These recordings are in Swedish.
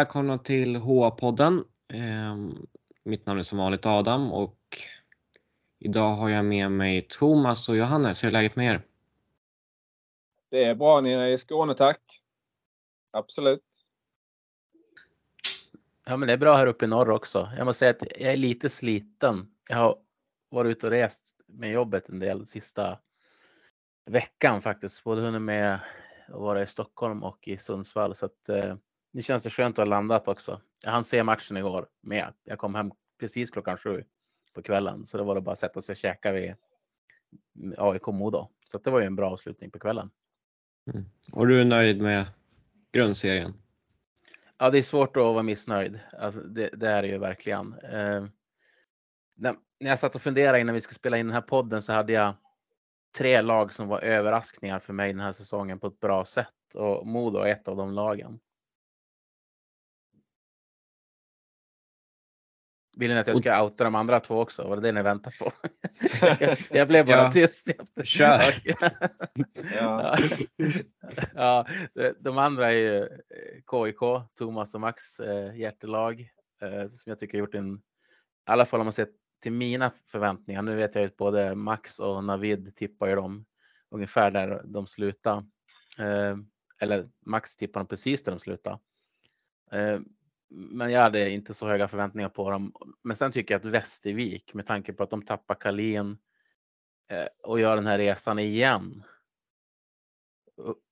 Välkomna till HA-podden. Eh, mitt namn är som vanligt Adam och idag har jag med mig Thomas och Johannes. Hur är läget med er? Det är bra nere i Skåne, tack. Absolut. Ja, men det är bra här uppe i norr också. Jag måste säga att jag är lite sliten. Jag har varit ute och rest med jobbet en del sista veckan faktiskt. Både hunnit med att vara i Stockholm och i Sundsvall. Så att, eh, nu känns det skönt att ha landat också. Jag hann se matchen igår med. Jag kom hem precis klockan sju på kvällen. Så det var det bara att sätta sig och käka vid AIK Modo. Så det var ju en bra avslutning på kvällen. Mm. Och du är nöjd med grundserien? Ja, det är svårt att vara missnöjd. Alltså, det, det är det ju verkligen. Eh, när, när jag satt och funderade innan vi ska spela in den här podden så hade jag tre lag som var överraskningar för mig den här säsongen på ett bra sätt och Modo är ett av de lagen. Vill ni att jag ska outa de andra två också? Var det det ni väntade på? jag blev bara ja. tyst. Kör! ja. ja, de andra är ju KIK, Thomas och Max eh, hjärtelag eh, som jag tycker har gjort en, i alla fall om man ser till mina förväntningar. Nu vet jag att både Max och Navid tippar ju dem ungefär där de slutar. Eh, eller Max tippar dem precis där de slutar. Men jag hade inte så höga förväntningar på dem. Men sen tycker jag att Västervik med tanke på att de tappar Kalin eh, och gör den här resan igen.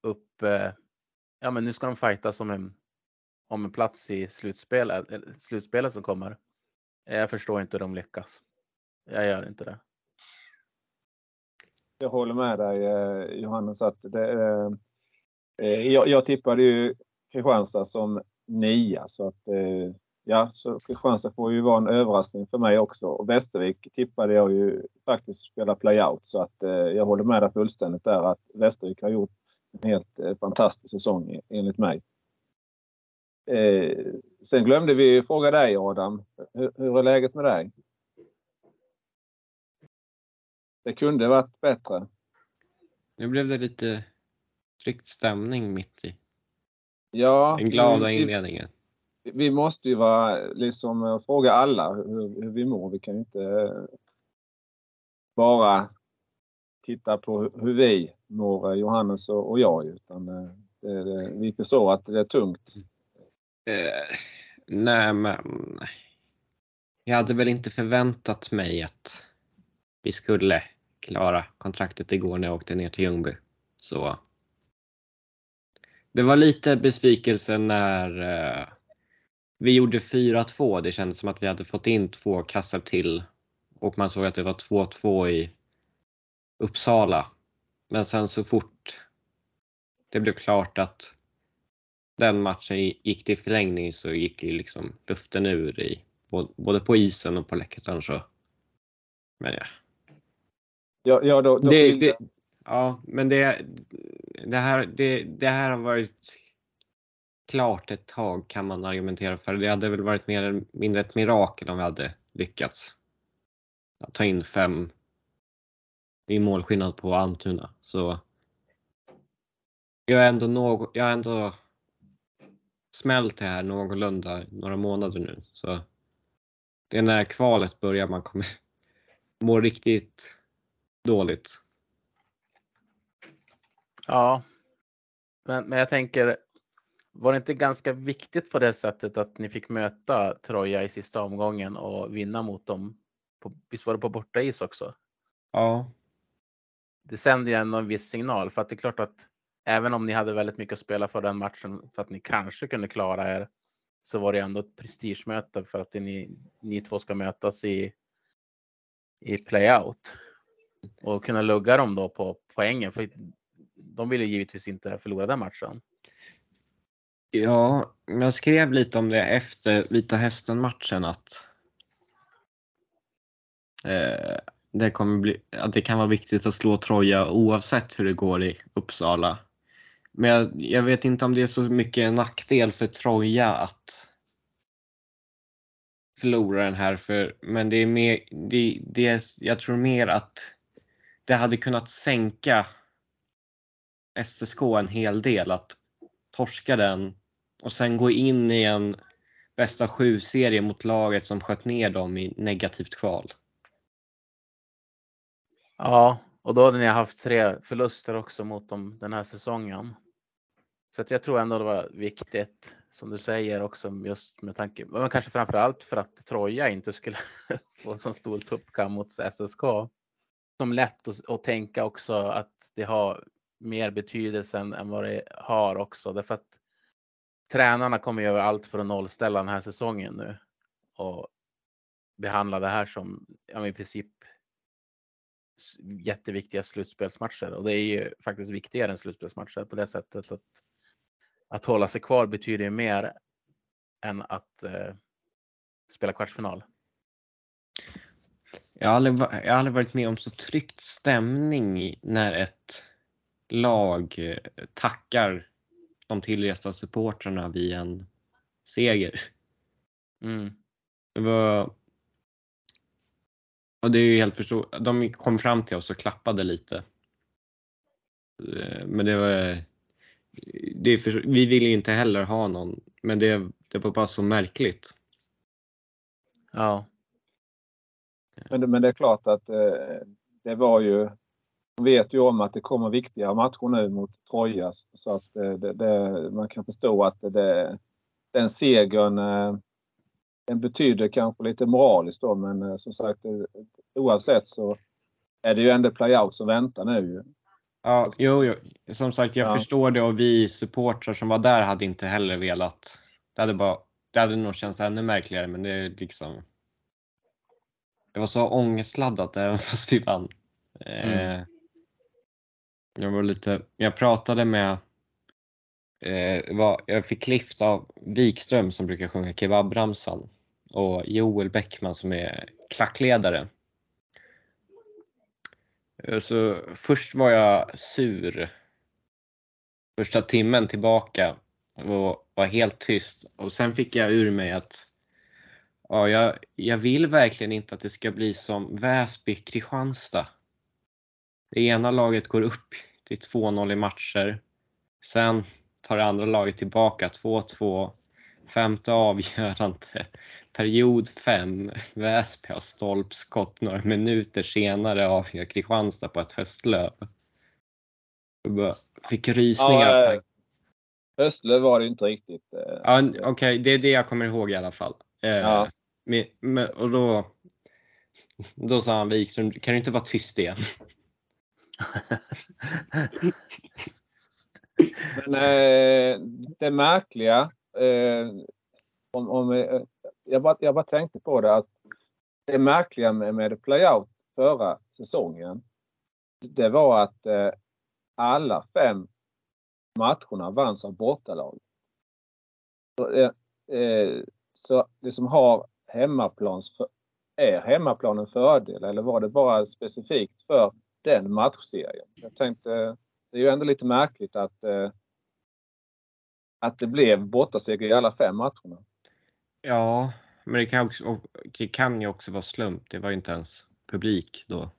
Upp, eh, ja men nu ska de fighta som en, om en plats i slutspelet, eh, slutspelet som kommer. Eh, jag förstår inte hur de lyckas. Jag gör inte det. Jag håller med dig eh, Johannes att det, jag, jag tippade ju Kristianstad som nia. Så alltså att, eh, ja, så Kristianstad får ju vara en överraskning för mig också. Och Västervik tippade jag ju faktiskt spela playout. Så att eh, jag håller med dig fullständigt där att Västervik har gjort en helt eh, fantastisk säsong e, enligt mig. Eh, sen glömde vi fråga dig Adam. Hur, hur är läget med dig? Det kunde varit bättre. Nu blev det lite tryckt stämning mitt i. Ja, Den glada inledningen. Vi, vi måste ju vara, liksom, eh, fråga alla hur, hur vi mår. Vi kan ju inte eh, bara titta på hur vi mår, eh, Johannes och, jag. Utan det, det, vi förstår att det är tungt. Eh, nej, men jag hade väl inte förväntat mig att vi skulle klara kontraktet igår när jag åkte ner till Ljungby. Så det var lite besvikelse när eh, vi gjorde 4-2. Det kändes som att vi hade fått in två kassar till och man såg att det var 2-2 i Uppsala. Men sen så fort det blev klart att den matchen gick till förlängning så gick ju liksom luften ur i både på isen och på läktaren. Så. Men ja. Ja, ja då, då det, det, Ja, men det, det, här, det, det här har varit klart ett tag kan man argumentera för. Det hade väl varit mer eller mindre ett mirakel om vi hade lyckats ta in fem i målskillnad på Antuna. Så jag har ändå, någ, jag har ändå smält det här någorlunda några månader nu. Så det är när kvalet börjar man kommer må riktigt dåligt. Ja, men, men jag tänker, var det inte ganska viktigt på det sättet att ni fick möta Troja i sista omgången och vinna mot dem? På, visst var det på bortais också? Ja. Det sänder ju ändå en viss signal för att det är klart att även om ni hade väldigt mycket att spela för den matchen för att ni kanske kunde klara er så var det ändå ett prestigemöte för att ni, ni två ska mötas i, i playout och kunna lugga dem då på poängen. För de ville givetvis inte förlora den matchen. Ja, jag skrev lite om det efter Vita Hästen-matchen att eh, det, kommer bli, att det kan vara viktigt att slå Troja oavsett hur det går i Uppsala. Men jag, jag vet inte om det är så mycket en nackdel för Troja att förlora den här, för, men det är mer, det, det, jag tror mer att det hade kunnat sänka SSK en hel del att torska den och sen gå in i en bästa sju-serie mot laget som sköt ner dem i negativt kval. Ja, och då hade ni haft tre förluster också mot dem den här säsongen. Så att jag tror ändå det var viktigt som du säger också just med tanke, men kanske framför allt för att Troja inte skulle få en så stor tuppkam mot SSK. Som lätt att, att tänka också att det har mer betydelse än, än vad det har också. Därför att tränarna kommer göra allt för att nollställa den här säsongen nu och behandla det här som ja, i princip jätteviktiga slutspelsmatcher och det är ju faktiskt viktigare än slutspelsmatcher på det sättet att att hålla sig kvar betyder ju mer än att eh, spela kvartsfinal. Jag har, aldrig, jag har aldrig varit med om så tryckt stämning när ett lag eh, tackar de tillresta supportrarna vid en seger. Mm. Det var... Och det är ju helt förståeligt. De kom fram till oss och klappade lite. Eh, men det var... Det för... Vi ville ju inte heller ha någon, men det, det var bara så märkligt. Ja. Men det, men det är klart att eh, det var ju vet ju om att det kommer viktiga matcher nu mot Troja så att eh, det, det, man kan förstå att det, den segern eh, den betyder kanske lite moraliskt då men eh, som sagt oavsett så är det ju ändå playout som väntar nu. Ja, jo, jo. som sagt jag ja. förstår det och vi supportrar som var där hade inte heller velat. Det hade, bara, det hade nog känts ännu märkligare men det är liksom det var så ångestladdat även fast vi vann. Mm. Jag var lite, jag pratade med, eh, var, jag fick lift av Wikström som brukar sjunga kebabramsan och Joel Bäckman som är klackledare. Eh, så först var jag sur första timmen tillbaka och var helt tyst och sen fick jag ur mig att ja, jag, jag vill verkligen inte att det ska bli som Väsby-Kristianstad. Det ena laget går upp till 2-0 i matcher. Sen tar det andra laget tillbaka 2-2. Femte avgörande. Period 5. Väsby har stolpskott några minuter senare avgör Kristianstad på ett höstlöv. Jag fick rysningar ja, av tanken. Höstlöv var det inte riktigt. Eh, ja, Okej, okay, det är det jag kommer ihåg i alla fall. Eh, ja. Men, och då, då sa han Wikström, kan du inte vara tyst igen? Men eh, det märkliga, eh, om, om, eh, jag, bara, jag bara tänkte på det att det märkliga med, med playout förra säsongen, det var att eh, alla fem matcherna vanns av bortalag. Så, eh, eh, så det som har hemmaplans för, är hemmaplanen fördel eller var det bara specifikt för den matchserien. Jag tänkte, det är ju ändå lite märkligt att, eh, att det blev bortaseger i alla fem matcherna. Ja, men det kan, också, det kan ju också vara slump. Det var ju inte ens publik då.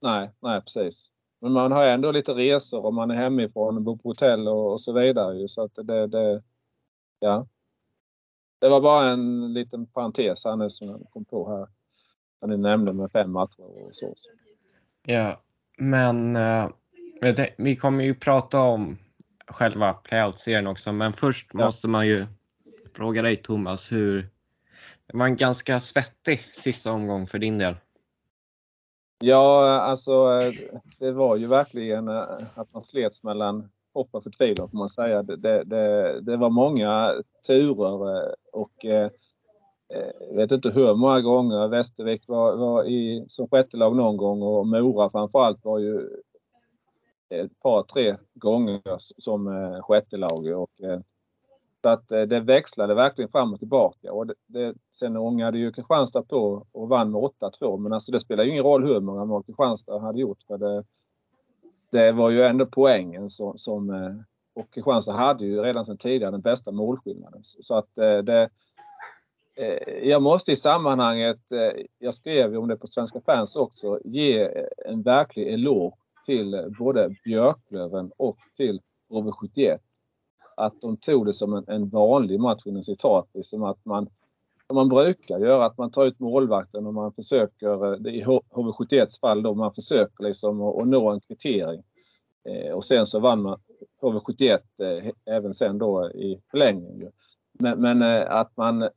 Nej, nej precis. Men man har ändå lite resor och man är hemifrån, bor på hotell och, och så vidare. Så att det, det, ja. det var bara en liten parentes här nu som jag kom på här. När ni nämnde med fem matcher och så. Ja, men uh, vi kommer ju prata om själva playout-serien också, men först ja. måste man ju fråga dig Thomas, hur det var en ganska svettig sista omgång för din del. Ja, alltså det var ju verkligen eh, att man slets mellan hopp och förtvivlan får man säga. Det, det, det, var många turer eh, och Eh, jag vet inte hur många gånger Västervik var, var i, som sjättelag någon gång och Mora framförallt var ju ett par, tre gånger som eh, sjättelag. Och, eh, så att eh, det växlade verkligen fram och tillbaka. Och det, det, sen ångade ju Kristianstad på och vann med 8-2. Men alltså det spelar ju ingen roll hur många mål Kristianstad hade gjort. För det, det var ju ändå poängen som, som eh, och Kristianstad hade ju redan sedan tidigare den bästa målskillnaden. Så att det, Eh, jag måste i sammanhanget, eh, jag skrev ju om det på Svenska fans också, ge eh, en verklig eloge till både Björklöven och till HV71. att de tog det som en, en vanlig match inom citat. Liksom att man, som man brukar göra, att man tar ut målvakten och man försöker, i HV71s fall då, man försöker liksom att, att nå en kvittering. Och sen så vann man HV71 även sen då i förlängningen. Men, men att man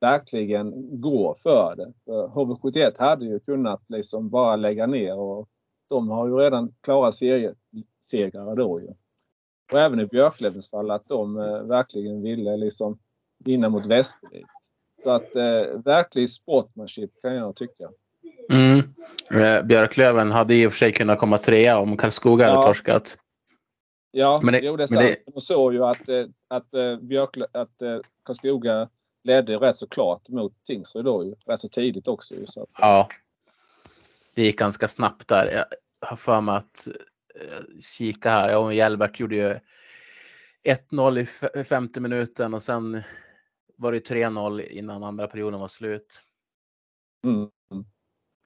verkligen går för det. För HV71 hade ju kunnat liksom bara lägga ner och de har ju redan klara seriesegrar då ju. Och även i Björklövens fall att de eh, verkligen ville liksom vinna mot Västervik. Så att eh, verklig sportmanship kan jag tycka. Mm. Eh, Björklöven hade i och för sig kunnat komma trea om Karlskoga ja. hade torskat. Ja, men det, jo, det är sant. Det... De såg ju att, eh, att, Björklö att Karlskoga ledde rätt så klart mot Tingsryd då ju. Rätt så tidigt också ju. Så att... Ja. Det gick ganska snabbt där. Jag har för mig att kika här. Ja, Hjelbert gjorde ju 1-0 i femte minuten och sen var det 3-0 innan andra perioden var slut. Mm.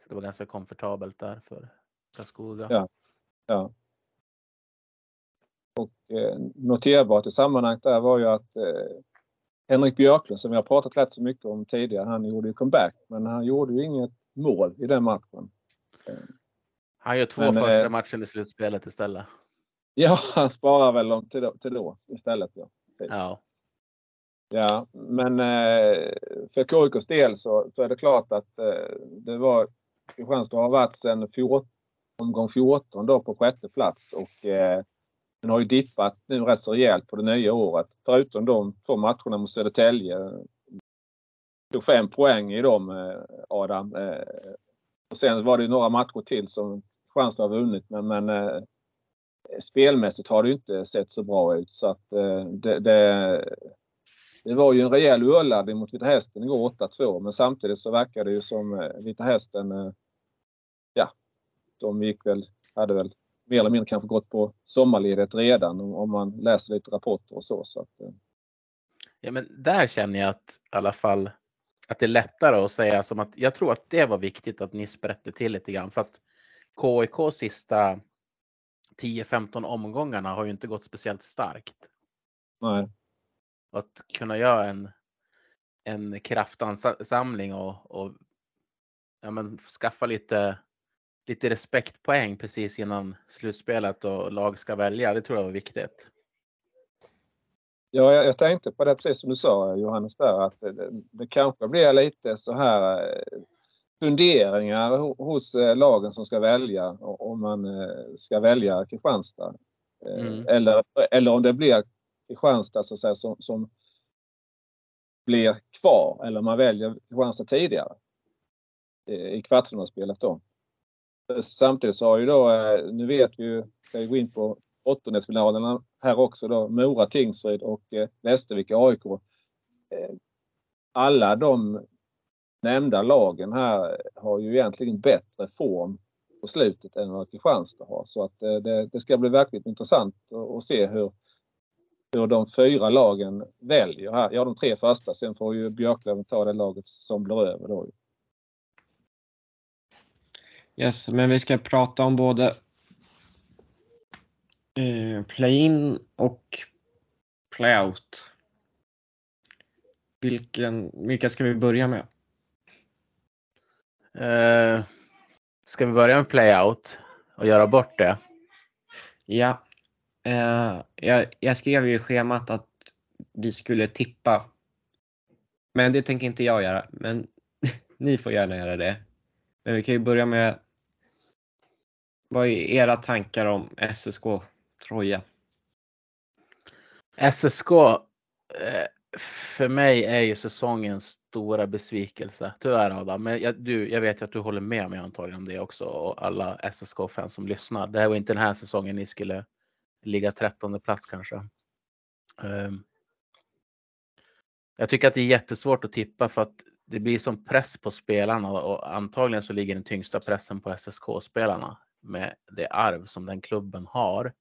Så det var ganska komfortabelt där för Karlskoga. Ja. ja. Och eh, noterbart i sammanhanget där var ju att eh, Henrik Björklund som vi har pratat rätt så mycket om tidigare, han gjorde ju comeback men han gjorde ju inget mål i den matchen. Han gör två men, första eh, matchen i slutspelet istället. Ja, han sparar väl dem till då, till då istället. Ja. ja. Ja, men eh, för KIKs del så, så är det klart att eh, det var Kristianstad har varit sedan 14, omgång 14 då på sjätte plats och eh, den har ju dippat nu rätt så rejält på det nya året. Förutom de två matcherna mot Södertälje. Tog fem poäng i dem eh, Adam. Eh. Och sen var det några matcher till som Kristianstad har vunnit men, men eh, spelmässigt har det inte sett så bra ut så att det, det, det var ju en rejäl urladdning mot Vita Hästen igår 8-2 men samtidigt så verkar det ju som Vita Hästen, ja, de gick väl, hade väl mer eller mindre kanske gått på sommarledighet redan om man läser lite rapporter och så. så att, eh. Ja men där känner jag att i alla fall att det är lättare att säga som att jag tror att det var viktigt att ni sprätte till lite grann för att KIK sista 10-15 omgångarna har ju inte gått speciellt starkt. Nej. Att kunna göra en, en kraftansamling och, och ja, men skaffa lite, lite respektpoäng precis innan slutspelet och lag ska välja. Det tror jag var viktigt. Ja, jag, jag tänkte på det precis som du sa Johannes där att det, det kanske blir lite så här eh, funderingar hos eh, lagen som ska välja om man eh, ska välja Kristianstad. Mm. Eller, eller om det blir Kristianstad så att säga, som, som blir kvar eller man väljer Kristianstad tidigare i kvartsfinalspelet då. Samtidigt så har ju då, eh, nu vet vi ju, ska ju gå in på åttondelsfinalerna här också då, Mora, Tingsryd och eh, Västervik, AIK. Eh, alla de nämnda lagen här har ju egentligen bättre form på slutet än vad Kristianstad har. Så att det, det ska bli verkligen intressant att se hur, hur de fyra lagen väljer här. Ja, de tre första. Sen får ju Björklöven ta det laget som blir över då. Yes, men vi ska prata om både eh, play-in och play-out. Vilken, vilka ska vi börja med? Uh, ska vi börja med play-out och göra bort det? Ja. Uh, jag, jag skrev ju i schemat att vi skulle tippa. Men det tänker inte jag göra. Men ni får gärna göra det. Men vi kan ju börja med vad är era tankar om SSK Troja? SSK eh, för mig är ju säsongens stora besvikelse. Tyvärr Adam, men jag, du, jag vet ju att du håller med mig antagligen om det också och alla SSK-fans som lyssnar. Det här var inte den här säsongen ni skulle ligga trettonde plats kanske. Ehm, jag tycker att det är jättesvårt att tippa för att det blir som press på spelarna och antagligen så ligger den tyngsta pressen på SSK-spelarna med det arv som den klubben har.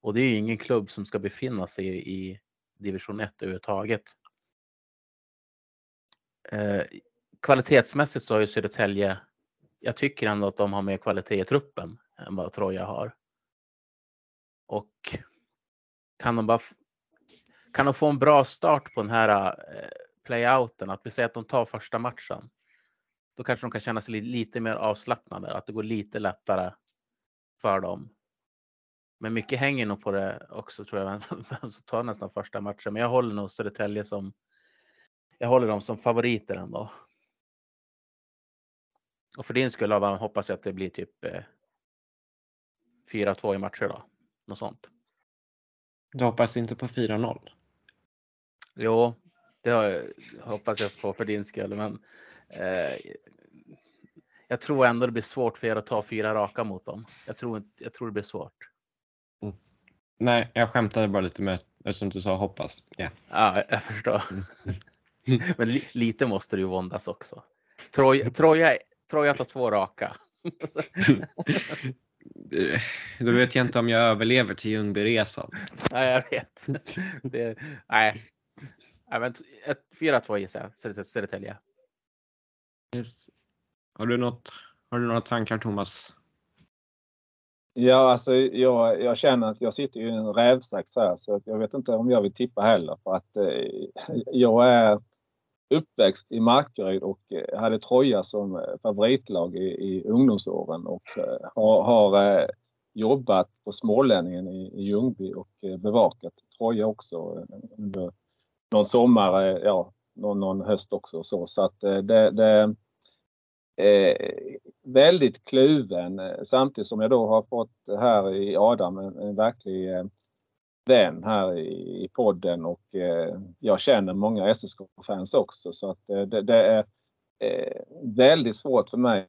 Och det är ju ingen klubb som ska befinna sig i division 1 överhuvudtaget. Eh, kvalitetsmässigt så har ju Södertälje, jag tycker ändå att de har mer kvalitet i truppen än vad Troja har. Och kan de bara kan de få en bra start på den här eh, playouten, att vi säger att de tar första matchen, då kanske de kan känna sig lite mer avslappnade, att det går lite lättare för dem. Men mycket hänger nog på det också tror jag, vem som tar nästan första matchen. Men jag håller nog Södertälje som, jag håller dem som favoriter ändå. Och för din skull hoppas jag att det blir typ eh, 4-2 i matcher då. Något sånt. Du hoppas inte på 4-0? Jo, det hoppas jag på för din skull, men eh, jag tror ändå det blir svårt för er att ta fyra raka mot dem. Jag tror, jag tror det blir svårt. Mm. Nej, jag skämtade bara lite med eftersom du sa hoppas. Yeah. Ja, jag förstår. Mm. men li, lite måste du ju våndas också. Troja, Troja, Troja tar två raka. Då vet jag inte om jag överlever till Ljungbyresan. Nej, jag vet. Det, nej. nej 4-2 gissar jag, Södertälje. Yes. Har, du något, har du några tankar Thomas? Ja, alltså jag, jag känner att jag sitter i en rävsax här så jag vet inte om jag vill tippa heller för att eh, jag är uppväxt i Markaryd och eh, hade Troja som eh, favoritlag i, i ungdomsåren och eh, har, har jobbat på Smålänningen i, i Ljungby och bevakat Troja också under någon sommar, ja, någon, någon höst också. Så, så att det, det Eh, väldigt kluven eh, samtidigt som jag då har fått här i Adam en, en verklig eh, vän här i, podden och eh, jag känner många SSK-fans också så att eh, det, det, är eh, väldigt svårt för mig.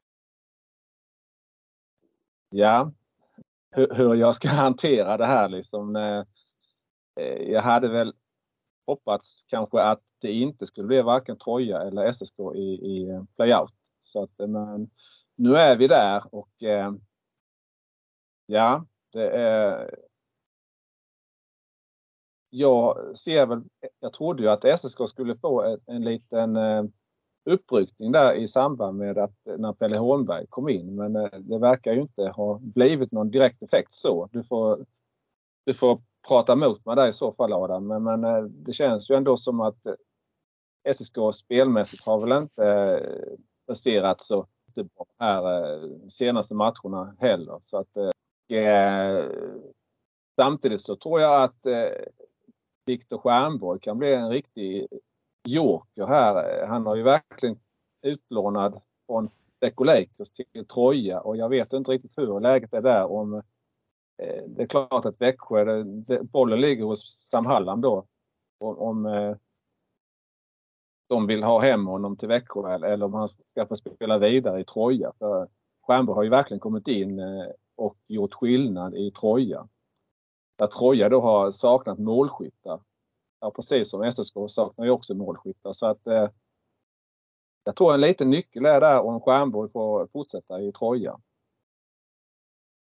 Ja, hur, hur jag ska hantera det här liksom. Eh, jag hade väl hoppats kanske att det inte skulle bli varken Troja eller SSK i, i playout. Så att, eh, men nu är vi där och eh, ja, det är jag ser väl, jag trodde ju att SSK skulle få en, en liten eh, uppryckning där i samband med att eh, när Pelle Holmberg kom in. Men eh, det verkar ju inte ha blivit någon direkt effekt så. Du får, du får prata emot mig där i så fall Adam. Men, men eh, det känns ju ändå som att SSK spelmässigt har väl inte presterat så bra här eh, senaste matcherna heller. Så att, eh, eh samtidigt så tror jag att eh, Viktor Stjernborg kan bli en riktig joker här. Han har ju verkligen utlånad från Deco Lakers till Troja och jag vet inte riktigt hur läget är där. Om, eh, det är klart att Växjö, det, bollen ligger hos Sam Hallam då. Om, om eh, de vill ha hem honom till Växjö eller om han ska få spela vidare i Troja. För Stjernborg har ju verkligen kommit in eh, och gjort skillnad i Troja. Där Troja då har saknat målskyttar. Ja, precis som SSK saknar ju också målskyttar. Så att, eh, jag tror en liten nyckel är där om Stjernborg får fortsätta i Troja.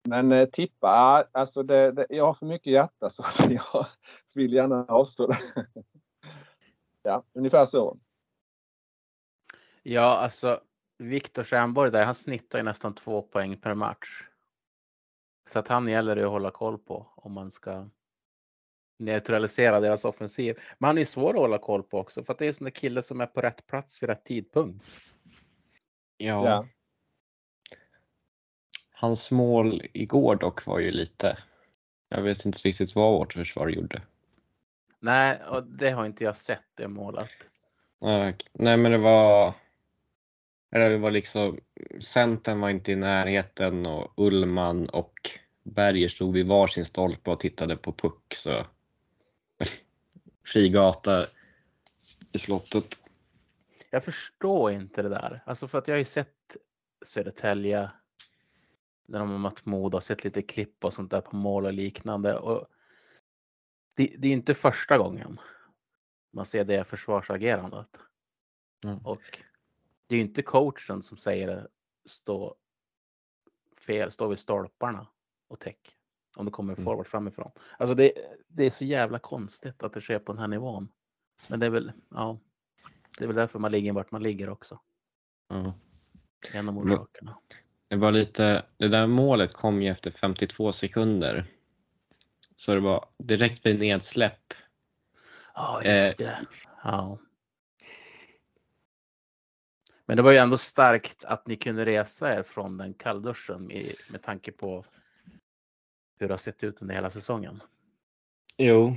Men eh, tippa, alltså det, det, jag har för mycket hjärta så jag vill gärna avstå. ja, ungefär så. Ja, alltså Viktor Stjernborg där, han snittar ju nästan två poäng per match. Så att han gäller det att hålla koll på om man ska neutralisera deras offensiv. Men han är svår att hålla koll på också för att det är en sån där kille som är på rätt plats vid rätt tidpunkt. Ja. ja. Hans mål igår dock var ju lite. Jag vet inte riktigt vad vårt försvar gjorde. Nej, och det har inte jag sett det målet. Nej, men det var. Det var liksom centern var inte i närheten och Ullman och Berger stod vid varsin stolpe och tittade på puck. Så fri gata i slottet. Jag förstår inte det där. Alltså för att jag har ju sett Södertälje när de har mött Modo sett lite klipp och sånt där på mål och liknande. Och det, det är inte första gången man ser det försvarsagerandet. Mm. Och det är ju inte coachen som säger det, stå fel, stå vid stolparna och täck. Om det kommer mm. forward framifrån. Alltså det, det är så jävla konstigt att det sker på den här nivån. Men det är väl, ja, det är väl därför man ligger vart man ligger också. Ja. En av orsakerna. Det var lite, det där målet kom ju efter 52 sekunder. Så det var direkt vid nedsläpp. Ja, just det. Ja. Men det var ju ändå starkt att ni kunde resa er från den kallduschen med, med tanke på hur det har sett ut under hela säsongen. Jo,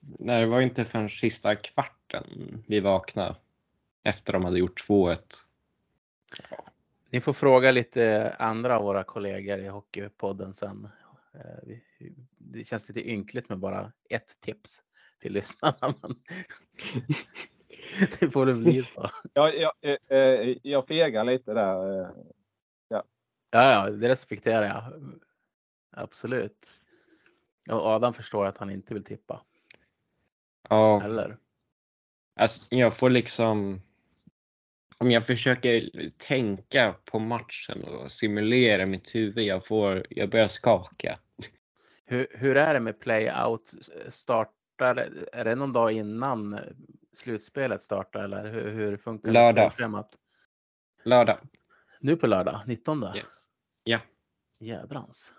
Nej, det var inte förrän sista kvarten vi vaknade efter de hade gjort 2-1. Ni får fråga lite andra av våra kollegor i Hockeypodden sen. Eh, det känns lite ynkligt med bara ett tips till lyssnarna. Men det får det bli så. Ja, jag, eh, eh, jag fegar lite där. Ja. ja, ja, det respekterar jag. Absolut. Och Adam förstår att han inte vill tippa. Ja. Eller? Alltså, jag får liksom... Om jag försöker tänka på matchen och simulera mitt huvud, jag, får, jag börjar skaka. Hur, hur är det med play-out? Startar, är det någon dag innan slutspelet startar eller hur, hur funkar Lördag. Schemat? Lördag. Nu på lördag, 19? Ja. ja. Jädrans.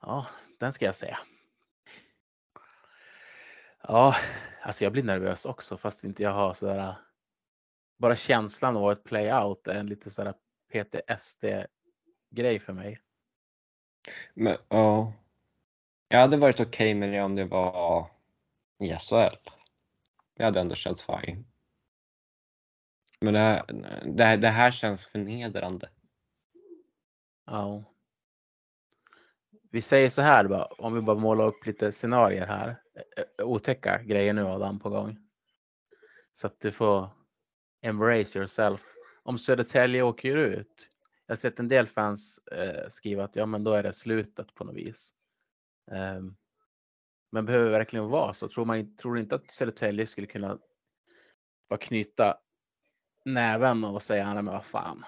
Ja, den ska jag säga. Ja, alltså jag blir nervös också fast inte jag har sådär. Bara känslan av ett playout är en lite sådär PTSD grej för mig. Men ja. Jag hade varit okej okay med det om det var i SHL. Det hade ändå känts fine. Men det här, det, det här känns förnedrande. Ja. Vi säger så här bara, om vi bara målar upp lite scenarier här. Eh, eh, otäcka grejer nu Adam på gång. Så att du får embrace yourself. Om Södertälje åker ut. Jag har sett en del fans eh, skriva att ja, men då är det slutet på något vis. Um, men behöver det verkligen vara så? Tror man tror inte att Södertälje skulle kunna bara knyta näven och säga nej men vad fan.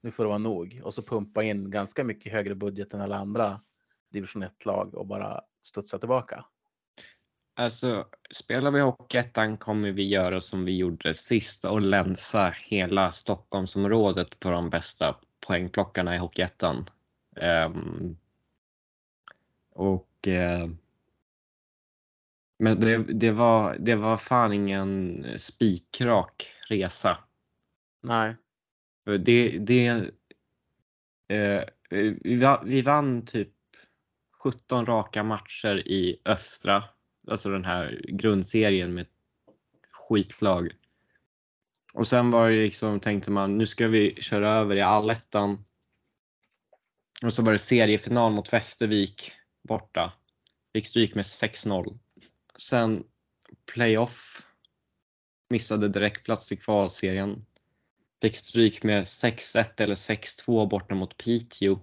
Nu får det vara nog och så pumpa in ganska mycket högre budget än alla andra division 1-lag och bara studsa tillbaka. Alltså, spelar vi Hockeyettan kommer vi göra som vi gjorde sist och länsa hela Stockholmsområdet på de bästa poängplockarna i Hockeyettan. Um, och uh, men det, det, var, det var fan ingen spikrak resa. Nej. Det, det, uh, vi, vi vann typ 17 raka matcher i östra, alltså den här grundserien med skitlag. Och sen var det liksom, tänkte man, nu ska vi köra över i allettan. Och så var det seriefinal mot Västervik borta. Fick stryk med 6-0. Sen playoff. Missade direktplats i kvalserien. Fick stryk med 6-1 eller 6-2 borta mot Piteå.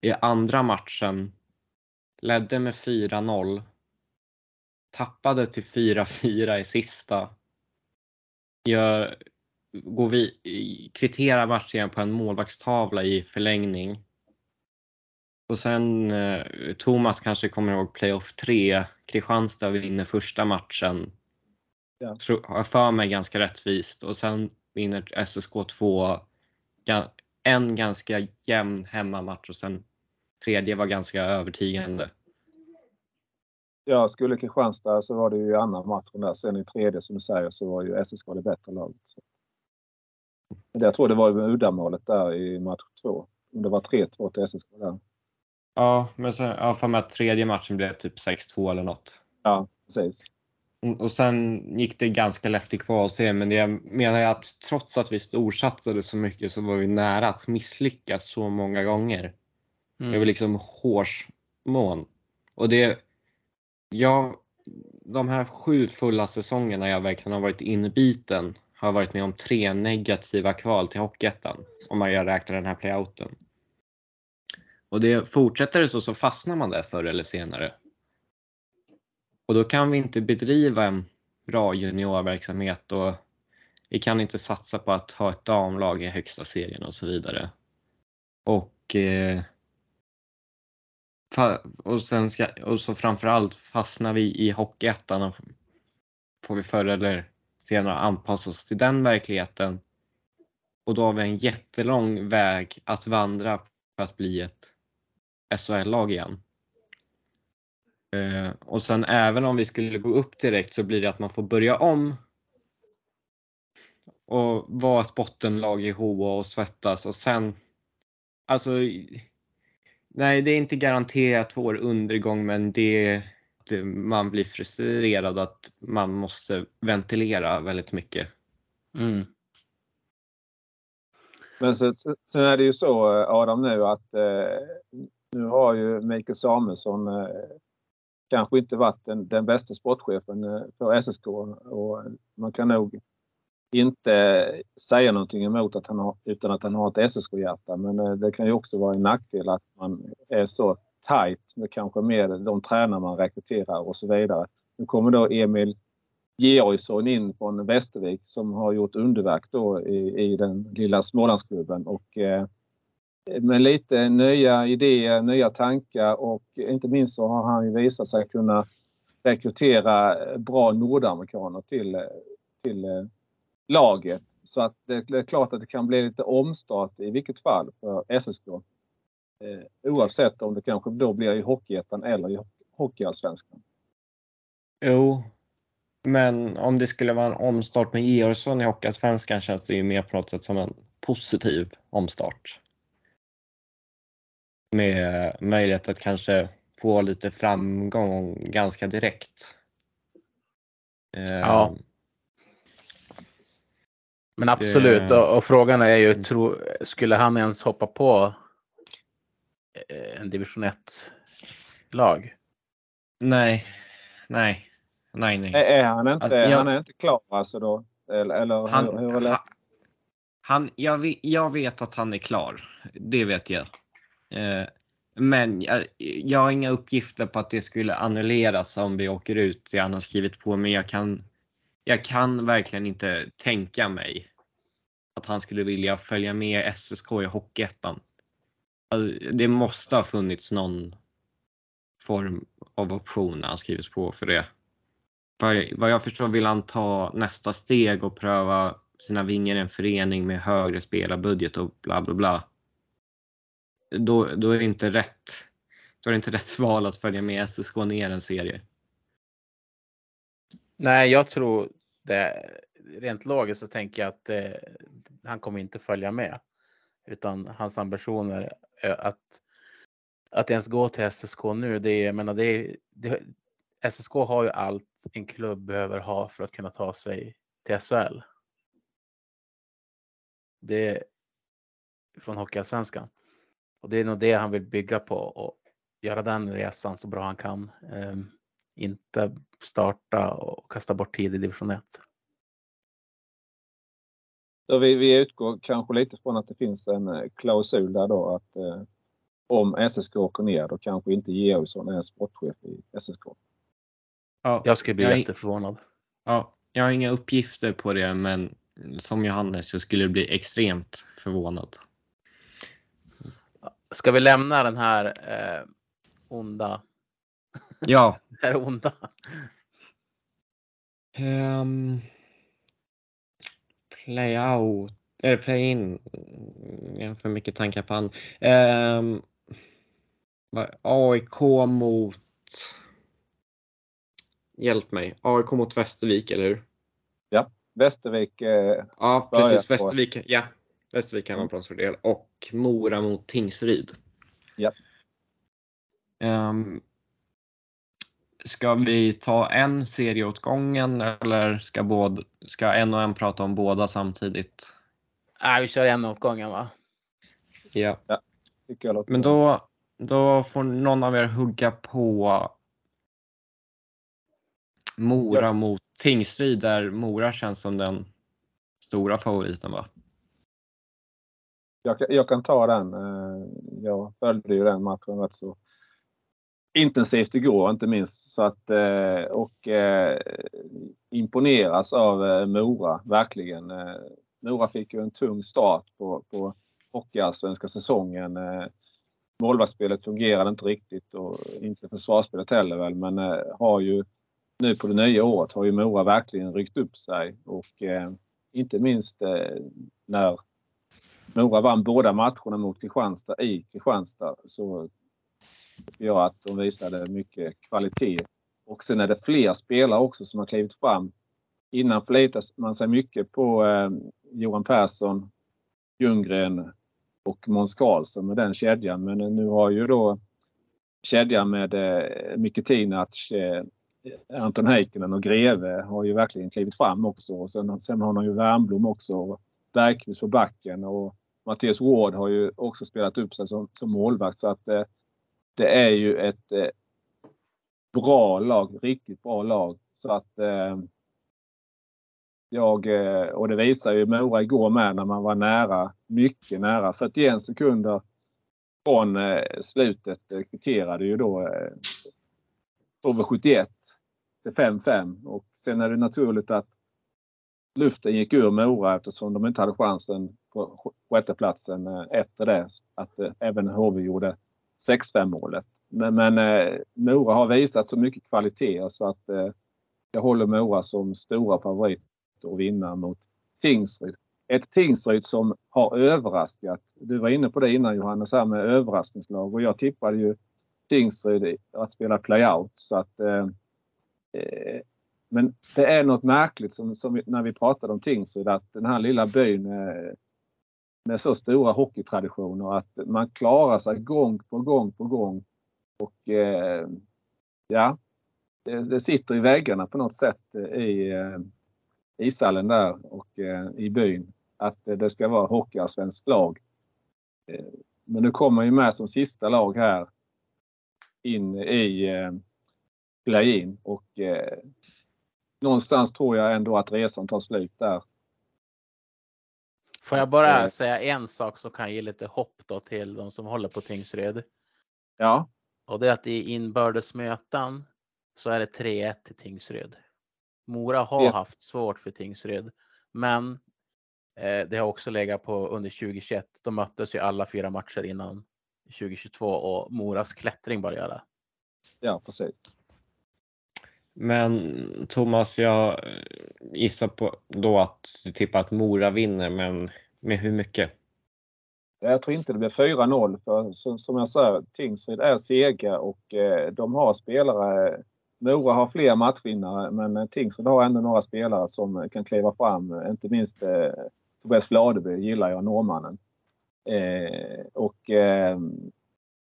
I andra matchen ledde med 4-0. Tappade till 4-4 i sista. Gör, går vi, kvitterar matchen på en målvaktstavla i förlängning. Och sen eh, Thomas kanske kommer ihåg playoff 3. Kristianstad vinner första matchen. Ja. Har för mig ganska rättvist och sen vinner SSK 2 en ganska jämn hemmamatch och sen tredje var ganska övertygande. Ja, skulle Kristianstad så var det ju andra matchen där. Sen i tredje som du säger så var ju SSK det bättre laget. Men jag tror det var uddamålet där i match två. Om det var 3-2 till SSK där. Ja, men sen, ja, för mig att tredje matchen blev typ 6-2 eller något. Ja, precis. Mm, och sen gick det ganska lätt i kvalserien, men jag menar är att trots att vi storsatsade så mycket så var vi nära att misslyckas så många gånger. Mm. Det var liksom hårsmån. Och det, ja, de här sju fulla säsongerna jag verkligen har varit inbiten har varit med om tre negativa kval till Hockeyettan om man gör räknar den här playouten. Och det fortsätter det så så fastnar man där förr eller senare. Och då kan vi inte bedriva en bra juniorverksamhet och vi kan inte satsa på att ha ett damlag i högsta serien och så vidare. Och eh, och, sen ska, och så framförallt fastnar vi i Hockeyettan och får vi förr eller senare anpassa oss till den verkligheten. Och då har vi en jättelång väg att vandra för att bli ett SHL-lag igen. Eh, och sen även om vi skulle gå upp direkt så blir det att man får börja om. Och vara ett bottenlag i HA och svettas och sen. Alltså. Nej, det är inte garanterat vår undergång, men det man blir frustrerad att man måste ventilera väldigt mycket. Mm. Men sen, sen är det ju så Adam nu att eh, nu har ju Mikael Samuelsson eh, kanske inte varit den, den bästa sportchefen eh, för SSK och man kan nog inte säga någonting emot att han har, utan att han har ett SSK-hjärta. Men eh, det kan ju också vara en nackdel att man är så tajt med kanske med de tränare man rekryterar och så vidare. Nu kommer då Emil Georgsson in från Västervik som har gjort underverk då i, i den lilla Smålandsklubben och eh, med lite nya idéer, nya tankar och inte minst så har han ju visat sig kunna rekrytera bra nordamerikaner till, till eh, laget. Så att det är klart att det kan bli lite omstart i vilket fall för SSK. Eh, oavsett om det kanske då blir i Hockeyettan eller i Hockeyallsvenskan. Jo, men om det skulle vara en omstart med Georgsson i Hockeyallsvenskan känns det ju mer på något sätt som en positiv omstart. Med möjlighet att kanske få lite framgång ganska direkt. Ja. Men absolut, det... och, och, frågan är ju, tro, skulle han ens hoppa på eh, en division 1-lag? Nej, nej, nej, nej. Är han inte, alltså, jag, han är inte klar alltså då? Eller, eller han, hur, hur han, jag, vet, jag vet att han är klar. Det vet jag. Eh, men jag, jag har inga uppgifter på att det skulle annulleras om vi åker ut. Det han har skrivit på. Men jag kan, jag kan verkligen inte tänka mig att han skulle vilja följa med SSK i Hockeyettan. Alltså, det måste ha funnits någon form av option när han skrivits på för det. Vad jag förstår vill han ta nästa steg och pröva sina vingar i en förening med högre spelarbudget och bla bla bla. Då, då är det inte rätt. Då är det inte rätt val att följa med SSK ner en serie. Nej, jag tror det. Rent logiskt så tänker jag att eh, han kommer inte följa med. Utan hans ambitioner är att, att ens gå till SSK nu. Det är, jag menar, det är, det, SSK har ju allt en klubb behöver ha för att kunna ta sig till SHL. Det är från Hockeyallsvenskan. Och det är nog det han vill bygga på och göra den resan så bra han kan. Um, inte starta och kasta bort tid i division 1. Så vi, vi utgår kanske lite från att det finns en eh, klausul där då att eh, om SSK åker ner då kanske inte Georgsson är sportchef i SSK. Ja, jag skulle bli jag jätteförvånad. Ja, jag har inga uppgifter på det men som Johannes så skulle jag bli extremt förvånad. Ska vi lämna den här eh, onda? Ja. det här onda. Um, play out eller play in. Jag har för mycket tankar på han. Um, AIK mot. Hjälp mig. AIK mot Västervik, eller hur? Ja, Västervik. Eh, ja, precis. Västervik. Ja, Västervik kan vara bronsfördel och Mora mot Tingsryd. Ja. Um, ska vi ta en serie åt gången eller ska, både, ska en och en prata om båda samtidigt? Nej, vi kör en åt gången va? Ja. ja Men då, då får någon av er hugga på Mora ja. mot Tingsryd där Mora känns som den stora favoriten va? Jag, jag kan ta den. Eh, jag följde ju den matchen rätt så intensivt igår inte minst. Så att, eh, och eh, imponeras av Mora, verkligen. Mora fick ju en tung start på, på Hockeyallsvenska säsongen. Målvaktsspelet fungerade inte riktigt och inte försvarsspelet heller väl, men har ju nu på det nya året har ju Mora verkligen ryckt upp sig och inte minst när Mora vann båda matcherna mot Kristianstad i Kristianstad så tycker jag att de visade mycket kvalitet. Och sen är det fler spelare också som har klivit fram. Innan förlitade man sig mycket på eh, Johan Persson, Ljunggren och Måns Karlsson med den kedjan. Men nu har ju då kedjan med eh, Micke Tinac, eh, Anton Heikkinen och Greve har ju verkligen klivit fram också. Och sen, sen har man ju Wernbloom också. Och Bergqvist på backen och Mattias Ward har ju också spelat upp sig som, som målvakt. Så att eh, det är ju ett eh, bra lag, riktigt bra lag. Så att eh, jag, eh, och det visar ju Mora igår med när man var nära, mycket nära. 41 sekunder från eh, slutet eh, kvitterade ju då eh, över 71 till 5-5 och sen är det naturligt att luften gick ur Mora eftersom de inte hade chansen på sjätteplatsen eh, efter det. Att eh, även HV gjorde 6-5 målet. Men, men eh, Mora har visat så mycket kvalitet så att jag håller Mora som stora favoriter att vinna mot Tingsryd. Ett Tingsryd som har överraskat. Du var inne på det innan Johannes här med överraskningslag och jag tippade ju Tingsryd att spela playout så att eh, men det är något märkligt som, som när vi pratade om Tingsryd att den här lilla byn eh, med så stora hockeytraditioner att man klarar sig gång på gång på gång. Och eh, ja, det, det, sitter i väggarna på något sätt eh, i eh, ishallen där och eh, i byn att det ska vara hockeyallsvenskt lag. Eh, men nu kommer ju med som sista lag här in i eh, play-in och eh, någonstans tror jag ändå att resan tar slut där Får jag bara säga en sak som kan ge lite hopp då till de som håller på Tingsryd? Ja. Och det är att i inbördes möten så är det 3-1 till Tingsryd. Mora har ja. haft svårt för Tingsryd, men eh, det har också legat på under 2021. De möttes ju alla fyra matcher innan 2022 och Moras klättring började. Ja, precis. Men Thomas, jag eh, gissar på då att du tippar att Mora vinner, men med hur mycket? Jag tror inte det blir 4-0 för som jag sa, Tingsryd är sega och eh, de har spelare. Mora har fler matchvinnare men eh, Tingsryd har ändå några spelare som kan kliva fram. Inte minst Tobias Fladeby gillar jag, norrmannen. Och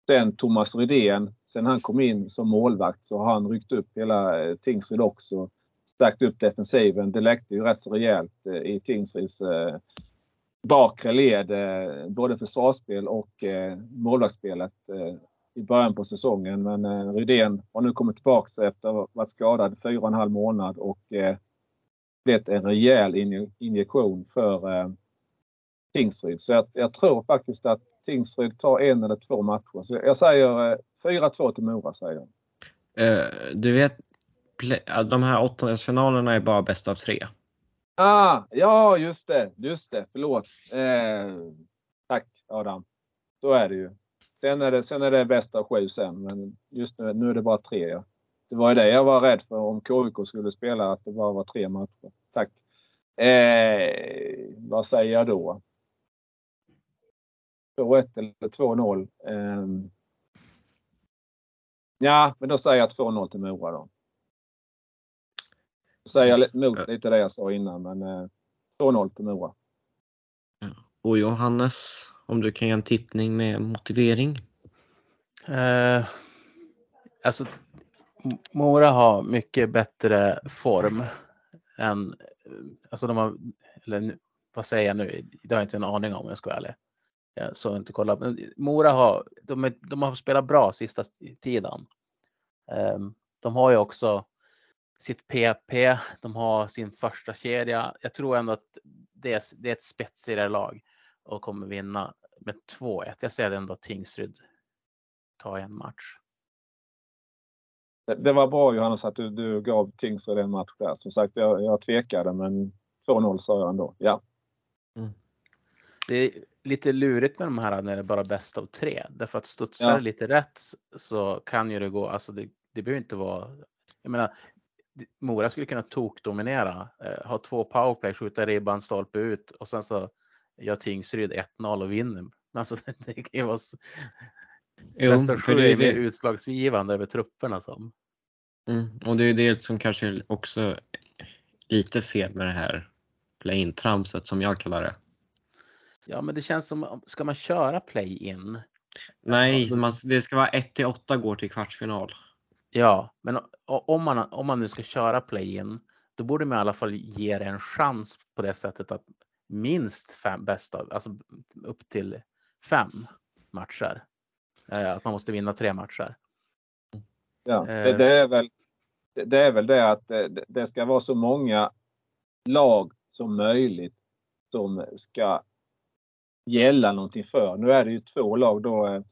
Sen Thomas Rydén, sen han kom in som målvakt så har han ryckt upp hela eh, Tingsryd också. Stärkt upp defensiven. Det läckte ju rätt så rejält eh, i Tingsryds eh, bakre led. Eh, både försvarsspel och eh, målvaktsspelet eh, i början på säsongen. Men Rydén har nu kommit tillbaka efter att ha varit skadad fyra och en halv månad och blivit en rejäl injektion för Tingsryd. Så jag, jag tror faktiskt att Tingsryd tar en eller två matcher. Så jag säger 4-2 eh, till Mora. Säger. Uh, du vet, de här åttondelsfinalerna är bara bäst av tre. Ah, ja, just det. Just det. Förlåt. Eh, tack Adam. Så är det ju. Sen är det, sen är det bäst av sju sen, men just nu, nu är det bara tre. Ja. Det var ju det jag var rädd för om KIK skulle spela, att det bara var tre matcher. Tack. Eh, vad säger jag då? 2-1 eller 2-0. Eh, ja, men då säger jag 2-0 till Mora då. Då säger jag emot lite det jag sa innan, men eh, 2-0 till Mora. Och Johannes, om du kan ge en tippning med motivering? Eh, alltså, Mora har mycket bättre form än, alltså de har, eller vad säger jag nu, det har jag inte en aning om om jag ska vara ärlig. Jag såg inte kolla. Men Mora har, de, är, de har spelat bra sista tiden. Um, de har ju också sitt PP, de har sin första kedja. Jag tror ändå att det är, det är ett spetsigare lag och kommer vinna med 2-1. Jag säger ändå att Tingsryd tar en match. Det, det, var bra Johannes att du, du gav Tingsryd en match där. Som sagt, jag, jag tvekade men 2-0 sa jag ändå. Ja. Mm. Det, lite lurigt med de här när det är bara bäst av tre. Därför att studsar ja. lite rätt så kan ju det gå, alltså det, det behöver inte vara, jag menar, Mora skulle kunna tokdominera, eh, ha två powerplay, skjuta ribban stolpe ut och sen så gör Tingsryd 1-0 och vinner. Alltså, det kan vara, Jo, Resten för sju det är är det. utslagsgivande över trupperna som. Mm. Och det är det som kanske är också lite fel med det här play-in-tramset som jag kallar det. Ja, men det känns som, ska man köra play-in? Nej, då- man, det ska vara 1 till 8 går till kvartsfinal. Ja, men om man, om man nu ska köra play-in, då borde man i alla fall ge det en chans på det sättet att minst fem bästa, alltså upp till fem matcher. Eh, att man måste vinna tre matcher. Ja, Eh. det, det, är väl, det, det är väl det att det, det ska vara så många lag som möjligt som ska gälla någonting för. Nu är det ju två lag då, eh,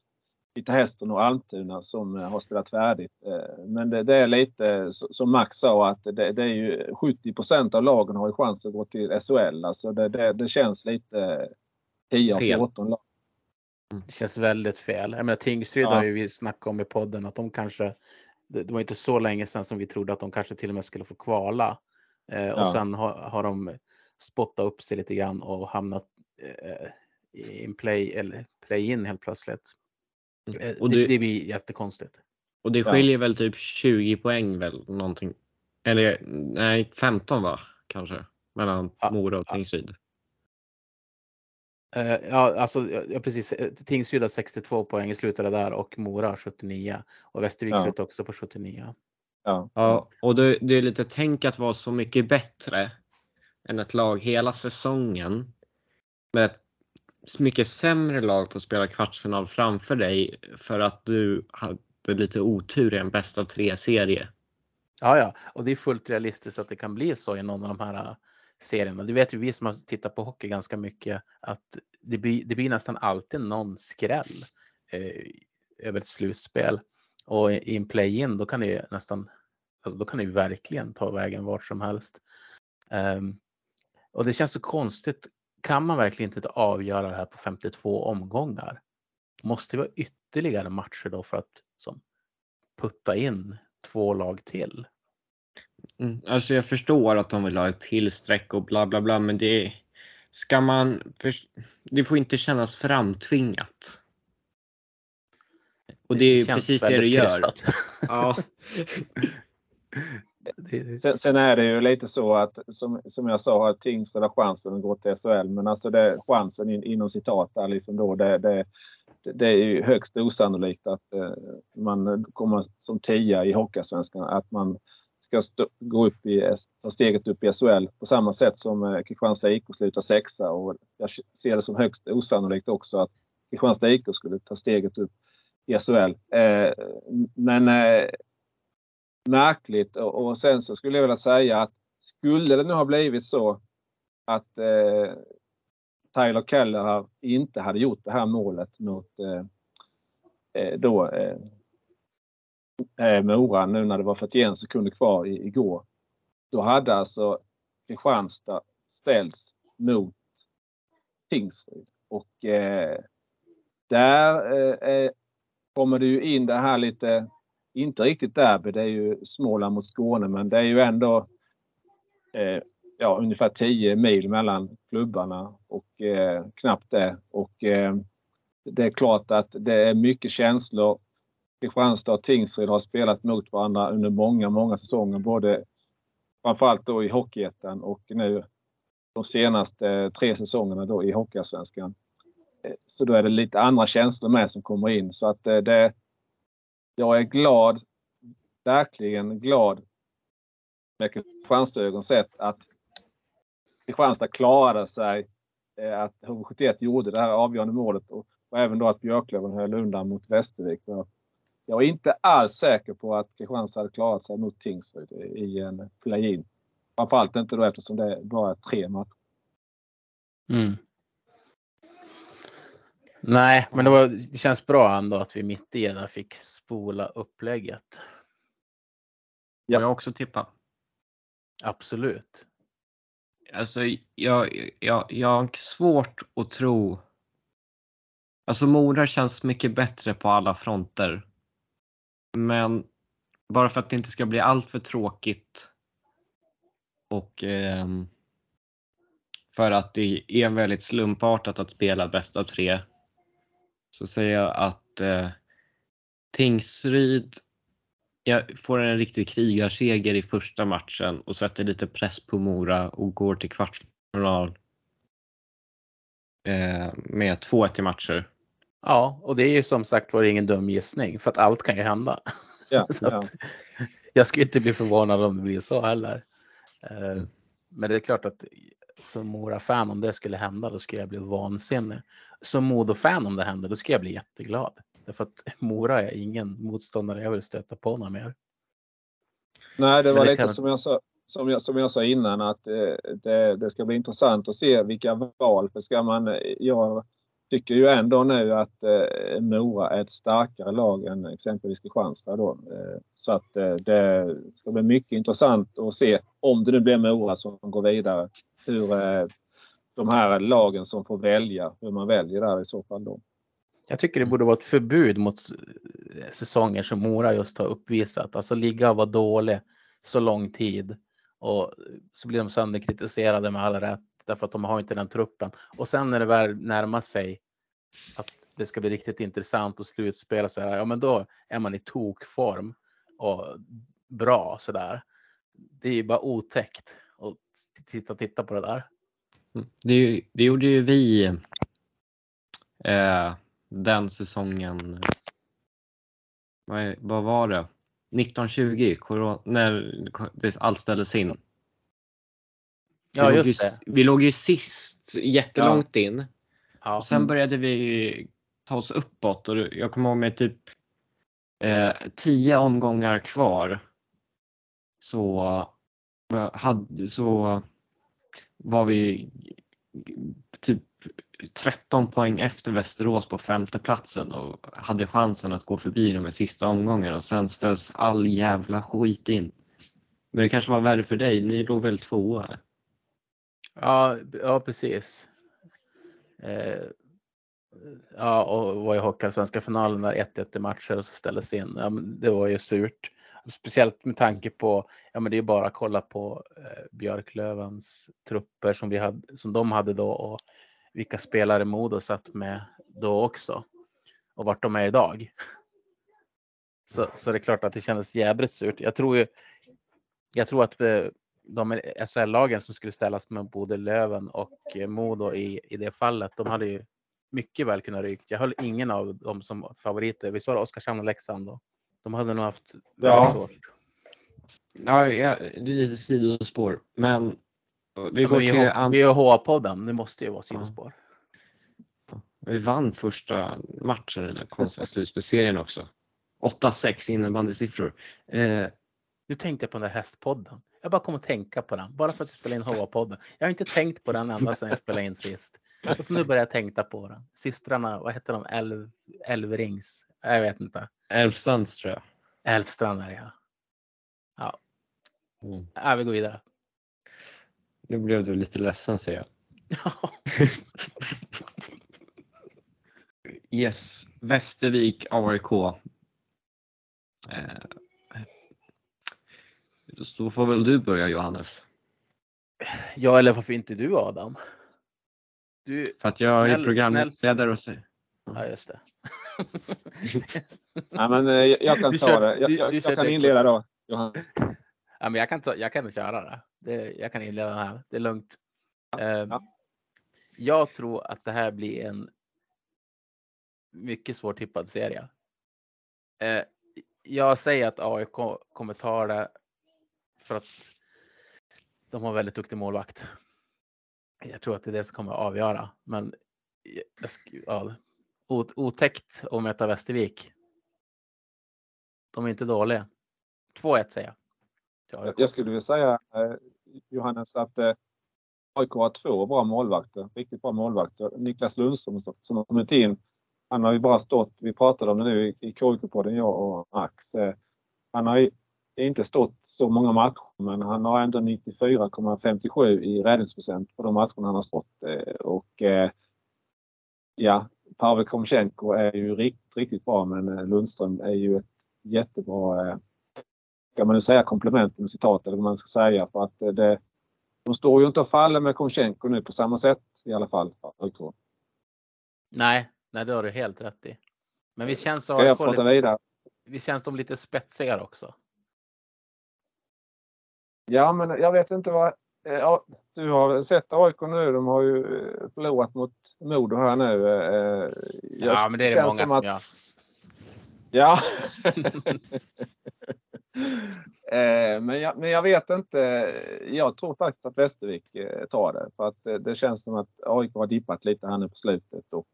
Vita Hästen och Almtuna som eh, har spelat färdigt. Eh, Men det, det är lite som Max sa att det, det är ju 70% av lagen har ju chans att gå till SHL. Alltså det, det, känns lite 10 av Fel. 14 lag. Det känns väldigt fel. Jag menar, Tingsryd Ja. har ju vi snackat om i podden att de kanske, det var inte så länge sedan som vi trodde att de kanske till och med skulle få kvala. Eh, och Ja. sen har, har de spottat upp sig lite grann och hamnat eh, i en play eller play-in helt plötsligt. Eh, Och det, det- det blir jättekonstigt. Och det Ja. skiljer väl typ 20 poäng väl någonting. Eller nej, 15 va? Kanske. Mellan Ja, Mora och ja. Tingsryd. Eh, ja, alltså ja, ja, precis. Eh, Tingsryd har 62 poäng i slutet där och Mora har 79 och Västervik Ja. slutar också på 79. Ja. Ja, och det, det är lite tänk att vara så mycket bättre än ett lag hela säsongen. Men ett mycket sämre lag får spela kvartsfinal framför dig för att du hade lite otur i en bäst av tre-serie. Ja, ja, och det är fullt realistiskt att det kan bli så i någon av de här äh, serierna. Det vet ju vi som har tittat på hockey ganska mycket att det blir, det blir nästan alltid någon skräll eh, över ett slutspel och i en play-in då kan det ju nästan, alltså då kan det ju verkligen ta vägen vart som helst. Um, och det känns så konstigt. Kan man verkligen inte avgöra det här på 52 omgångar? Måste det vara ytterligare matcher då för att som, putta in två lag till? Mm, alltså jag förstår att de vill ha ett till streck och bla bla bla men det ska man förs- det får inte kännas framtvingat. Och det är ju känns precis det det väldigt gör. Ja, Det- det- Sen, sen är det ju lite så att som, som jag sa har Tingsryd har chansen att gå till SHL. Men alltså det, chansen in, inom citat där liksom då det, det, det är ju högst osannolikt att eh, man kommer som tia i Hockeyallsvenskan. Att man ska stå, gå upp i, ta steget upp i SHL på samma sätt som eh, Kristianstad IK slutar sexa. Och jag ser det som högst osannolikt också att Kristianstad IK skulle ta steget upp i SHL. Eh, men eh, märkligt. Och, och sen så skulle jag vilja säga att skulle det nu ha blivit så att eh, Tyler Keller inte hade gjort det här målet mot eh, eh då eh, eh, Mora nu när det var 41 sekunder kvar i, igår. Då hade alltså Kristianstad ställts mot Tingsryd. Och eh, där eh, eh kommer det ju in det här lite inte riktigt derby, det är ju Småland mot Skåne, men det är ju ändå eh, ja, ungefär 10 mil mellan klubbarna och eh, knappt det. Och eh, det är klart att det är mycket känslor. Kristianstad och Tingsryd har spelat mot varandra under många, många säsonger, både framförallt då i Hockeyettan och nu de senaste eh, tre säsongerna då i Hockeyallsvenskan. Eh, så då är det lite andra känslor med som kommer in så att eh, det jag är glad, verkligen glad med Kristianstadsögon sett att Kristianstad klarade sig. Eh, att HV71 gjorde det här avgörande målet och, och även då att Björklöven höll undan mot Västervik. Jag är inte alls säker på att Kristianstad hade klarat sig mot Tingsryd i en play-in. Framförallt inte då eftersom det bara är tre matcher. Mm. Nej, men det, var, det känns bra ändå att vi mitt i det fick spola upplägget. Ja. får jag också tippa? Absolut. Alltså jag, jag, jag har svårt att tro. Alltså Mora känns mycket bättre på alla fronter. Men bara för att det inte ska bli allt för tråkigt. Och ehm, för att det är väldigt slumpartat att spela bäst av tre. Så säger jag att eh, Tingsryd jag får en riktig krigarseger i första matchen och sätter lite press på Mora och går till kvartsfinal eh, med 2-1 i matcher. Ja, och det är ju som sagt var ingen dum gissning för att allt kan ju hända. Ja, så ja. att, jag skulle inte bli förvånad om det blir så heller. Eh, Men det är klart att som Mora-fan om det skulle hända, då skulle jag bli vansinnig. Som Modo-fan om det hände, då skulle jag bli jätteglad. Därför att Mora är ingen motståndare jag vill stöta på någon mer. Nej, det var det lite kan- som jag sa. Som jag, som jag sa innan att eh, det, det ska bli intressant att se vilka val. För ska man, jag tycker ju ändå nu att eh, Mora är ett starkare lag än exempelvis Kristianstad. Då. Eh, så att eh, det ska bli mycket intressant att se om det nu blir Mora som går vidare. Hur eh, de här lagen som får välja, hur man väljer där i så fall. Då. Jag tycker det borde vara ett förbud mot eh, säsonger som Mora just har uppvisat. Alltså ligga och vara dålig så lång tid och så blir de sönderkritiserade med all rätt därför att de har inte den truppen. Och sen när det väl närmar sig att det ska bli riktigt intressant och slutspel så här, ja men då är man i tokform och bra sådär. Det är ju bara otäckt att titta, titta på det där. Mm. Det, det gjorde ju vi eh, den säsongen. Vad, vad var det? 1920, corona, när allt ställdes in. Ja, vi, låg ju, vi låg ju sist jättelångt in Ja. och sen började vi ta oss uppåt och jag kommer ihåg med typ eh, tio omgångar kvar så, Eh, hade, så var vi typ 13 poäng efter Västerås på femte platsen och hade chansen att gå förbi dem i sista omgången och sen ställs all jävla skit in. Men det kanske var värre för dig, ni låg väl tvåa? Ja, ja precis. Eh, ja, och var i Hockeyallsvenska finalen där 1-1 i matcher och så ställdes in. Ja, men det var ju surt. Speciellt med tanke på, ja men det är bara att kolla på eh, Björklövens trupper som, vi hade, som de hade då och vilka spelare Modo satt med då också. Och vart de är idag. Så, så det är klart att det kändes jädrigt surt. Jag tror ju, jag tror att eh, de SHL-lagen som skulle ställas med både Löven och eh, Modo i, i det fallet, de hade ju mycket väl kunnat rykt. Jag höll ingen av dem som favoriter. Visst var det Oskarshamn och Leksand då? De hade nog haft väldigt Ja. svårt. Ja, ja, det är lite sidospår, men vi Ja, går men till vi, är HA-podden, det måste ju vara sidospår. Vi vann första matchen i den konstiga slutspelsserien också. 8-6 innebandysiffror. Eh, Nu tänkte jag på den där hästpodden. Jag bara kom att tänka på den, bara för att vi spelade in HA-podden. Jag har inte tänkt på den ända sedan jag spelade in sist. Och så nu börjar jag tänka på den. Systrarna, vad heter de? Älv, Älvrings? Jag vet inte. Älvstrands tror jag. Älvstrand är det, ja. Mm. Ja, vi går vidare. Nu blev du lite ledsen ser jag. Yes, Västervik AIK. Eh, då får väl du börja Johannes. ja, eller varför inte du Adam? Du, För att jag är Snäll- programledare och säger. Ja just det. Ja, men, jag, kan ta det. Jag, jag, jag kan inleda då. Johannes. Ja, men jag kan, ta, jag kan köra det. det. Jag kan inleda här. Det är lugnt. Eh, ja. Jag tror att det här blir en mycket svårtippad serie. Eh, jag säger att AIK kommer ta det för att de har väldigt duktig målvakt. Jag tror att det är det som kommer avgöra. Men ja, otäckt att möta Västervik. De är inte dåliga. 2-1 säger jag. Jag, Jag skulle vilja säga eh, Johannes att eh, AIK har två bra målvakter. Riktigt bra målvakter. Niklas Lundström som, har kommit in. Han har ju bara stått, vi pratade om det nu i, i KIK-podden jag och Max. Eh, han har ju inte stått så många matcher men han har ändå 94,57 i räddningsprocent på de matcherna han har stått. Eh, och eh, ja, Pavel Komchenko är ju riktigt, riktigt bra men eh, Lundström är ju ett jättebra eh, ska man nu säga komplement med citat eller vad man ska säga för att eh, det, de står ju inte och faller med Komchenko nu på samma sätt i alla fall. Nej, nej, det har du helt rätt i. Men vi känns Ska jag AIK prata lite... vidare? vi känns de lite spetsigare också. Ja, men jag vet inte vad... eh, Ja, du har sett AIK nu. De har ju eh, förlorat mot Modo här nu. eh, jag- Ja, men det är det många som som att- gör. Ja. Men, jag, men jag vet inte. Jag tror faktiskt att Västervik tar det. För att det känns som att AIK har dippat lite här nu på slutet. Och,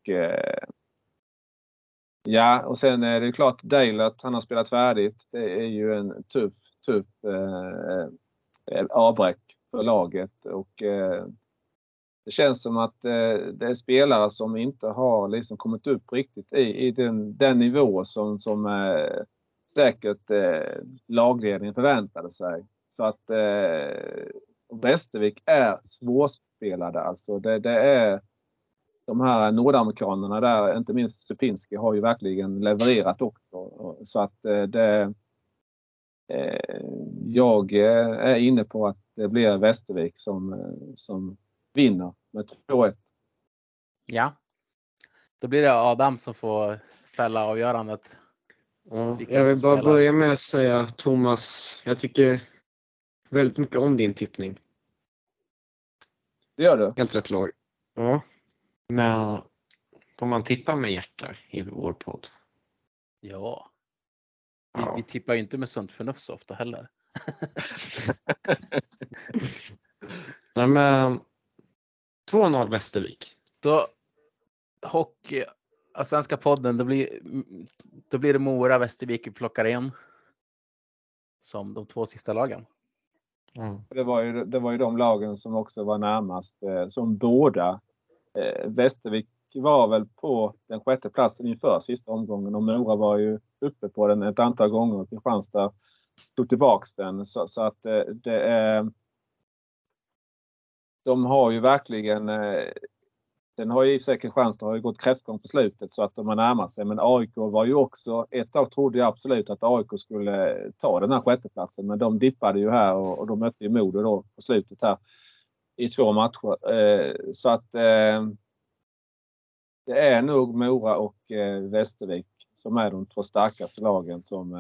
ja, och sen är det klart Dale att han har spelat färdigt. Det är ju en tuff, tuff eh, avbräck för laget. Och, eh, det känns som att eh, det är spelare som inte har liksom kommit upp riktigt i, i den, den nivå som, som eh, säkert eh, lagledningen förväntade sig. Så att eh, Västervik är svårspelade. Alltså det, det är de här nordamerikanerna där, inte minst Supinski, har ju verkligen levererat också. Så att eh, det, eh, jag eh, är inne på att det blir Västervik som, eh, som vinner med 2-1. Ja. Då blir det Adam som får fälla avgörandet. Ja, jag vill bara spelar. börja med att säga Thomas, jag tycker väldigt mycket om din tippning. Det gör du? Helt rätt lag. Ja. Men får man tippa med hjärta i vår podd? Ja. Vi, Ja. vi tippar ju inte med sunt förnuft så ofta heller. Nej, men 2-0 Västervik. Då hockey, svenska podden, då blir, då blir det Mora, Västervik vi plockar in. Som de två sista lagen. Ja. Det var, ju, det var ju de lagen som också var närmast, eh, som båda. Eh, Västervik var väl på den sjätte platsen inför sista omgången och Mora var ju uppe på den ett antal gånger och Kristianstad tog tillbaks den. Så, så att det, det är... De har ju verkligen... Eh, den har ju i och för sig Kristianstad har ju gått kräftgång på slutet så att de har närmat sig. Men AIK var ju också... Ett tag trodde jag absolut att AIK skulle ta den här sjätteplatsen. Men de dippade ju här och, och de mötte ju Modo då på slutet här i två matcher. Eh, så att det är nog Mora och Västervik som är de två starkaste lagen som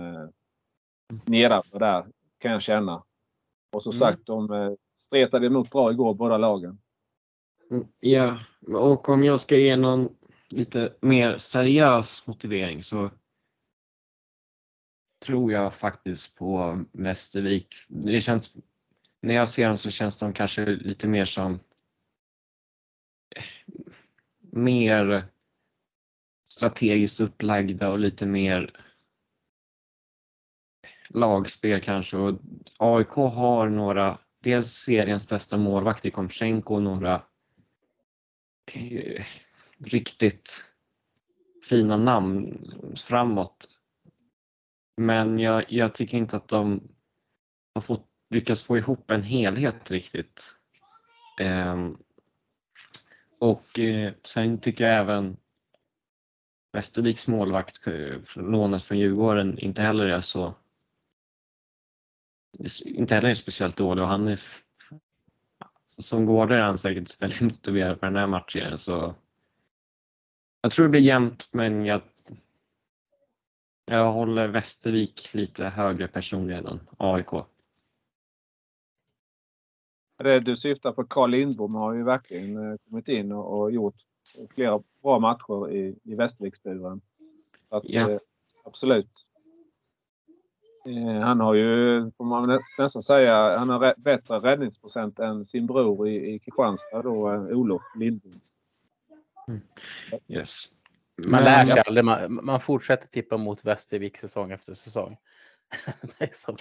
nedanför där kan jag känna. Och som Mm. sagt, de eh, stretade emot bra igår båda lagen. Mm, Ja, och om jag ska ge någon lite mer seriös motivering så tror jag faktiskt på Västervik. Det känns, när jag ser dem så känns de kanske lite mer som mer strategiskt upplagda och lite mer lagspel kanske. Och AIK har några, dels seriens bästa målvakt i Komchenko och några eh, riktigt fina namn framåt. Men jag, jag tycker inte att de har fått, lyckats få ihop en helhet riktigt. Eh, och eh, sen tycker jag även Västerviks målvakt, eh, lånet från Djurgården, inte heller är så inte heller är speciellt dålig och han är som gårdare är han säkert väldigt motiverad för den här matchen så jag tror det blir jämnt men jag jag håller Västervik lite högre personligen än AIK. Det du syftar på, Carl Lindbom har ju verkligen eh, kommit in och, och gjort flera bra matcher i, i Västerviksburen. Att, Ja. eh, absolut. Eh, han har ju, får man nä- nästan säga, han har bättre räddningsprocent än sin bror i, i Kristianstad då, eh, Olof Lindbom. Yes. Man Men- lär sig aldrig. Man, man fortsätter tippa mot Västervik säsong efter säsong. som,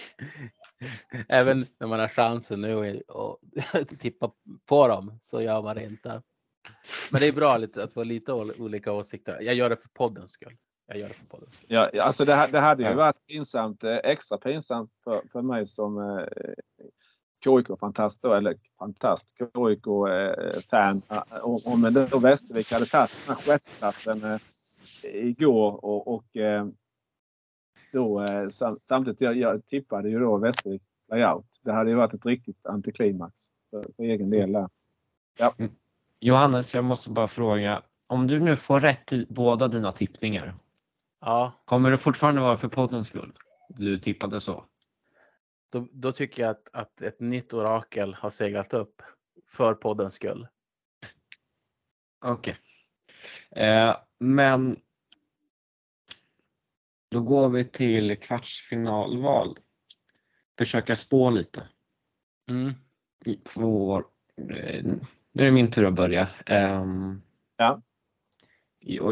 även när man har chansen nu att tippa på dem så gör man det inte. Men det är bra lite, att få lite ol- olika åsikter. Jag gör det för poddens skull. Jag gör det för poddens skull. Ja, ja, alltså det, det hade ju Ja. varit pinsamt, eh, extra pinsamt för, för mig som eh, KIK-fantast, eller fantast, KIK-fan, om, om då Västervik hade tagit den här sjätteplatsen eh, igår och, och eh, då eh, sam, samtidigt, jag, jag tippade ju då Västervik layout. Det hade ju varit ett riktigt antiklimax för, för egen del där. Johannes, jag måste bara fråga. Om du nu får rätt i båda dina tippningar Ja, Kommer det fortfarande vara för poddens skull? Du tippade så? då, då tycker jag att, att ett nytt orakel har seglat upp för poddens skull. Okej. Eh, men då går vi till kvartsfinalval. Försöka spå lite. Mm. Får, eh, nu är det min tur att börja. Ehm, Ja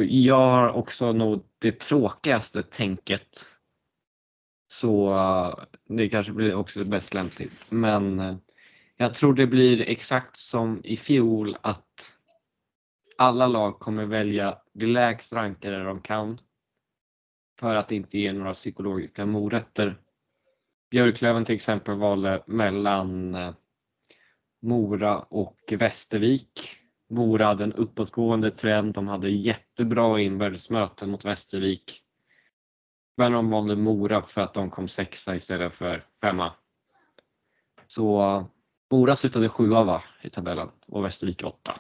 jag har också nog det tråkigaste tänket. Så eh, det kanske blir också bäst lämpligt. Men eh, jag tror det blir exakt som i fjol att alla lag kommer välja det lägst rankade de kan för att inte ge några psykologiska morötter. Björklöven till exempel valde mellan eh, Mora och Västervik. Mora hade en uppåtgående trend. De hade jättebra inbördesmöten mot Västervik. Men de valde Mora för att de kom sexa istället för femma. Så Mora slutade sjua va, i tabellen och Västervik åtta.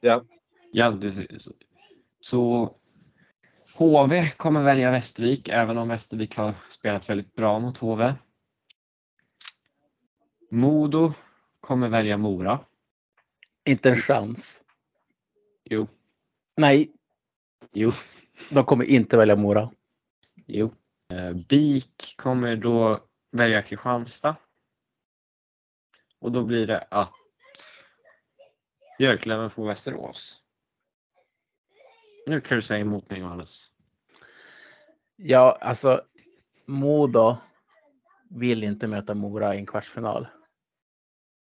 Ja. Ja, det, så HV kommer välja Västervik även om Västervik har spelat väldigt bra mot HV. Modo kommer välja Mora. Inte en chans. Jo, Nej, jo, de kommer inte välja Mora. jo. Eh, BIK kommer då välja Kristianstad. Och då blir det att Björklöven får Västerås. Nu kan du säga emot mig Johannes. Ja, alltså Modo vill inte möta Mora i en kvartsfinal.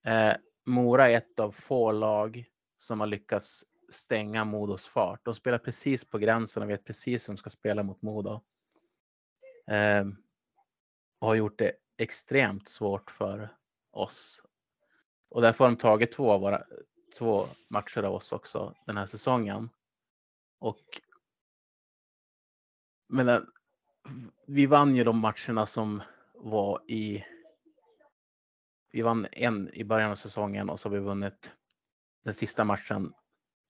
Eh, Mora är ett av få lag som har lyckats stänga Modos fart. De spelar precis på gränsen och vet precis hur de ska spela mot Modo. Eh, och har gjort det extremt svårt för oss. Och därför har de tagit två, av våra, två matcher av oss också den här säsongen. Och men eh, vi vann ju de matcherna som var i. Vi vann en i början av säsongen och så har vi vunnit den sista matchen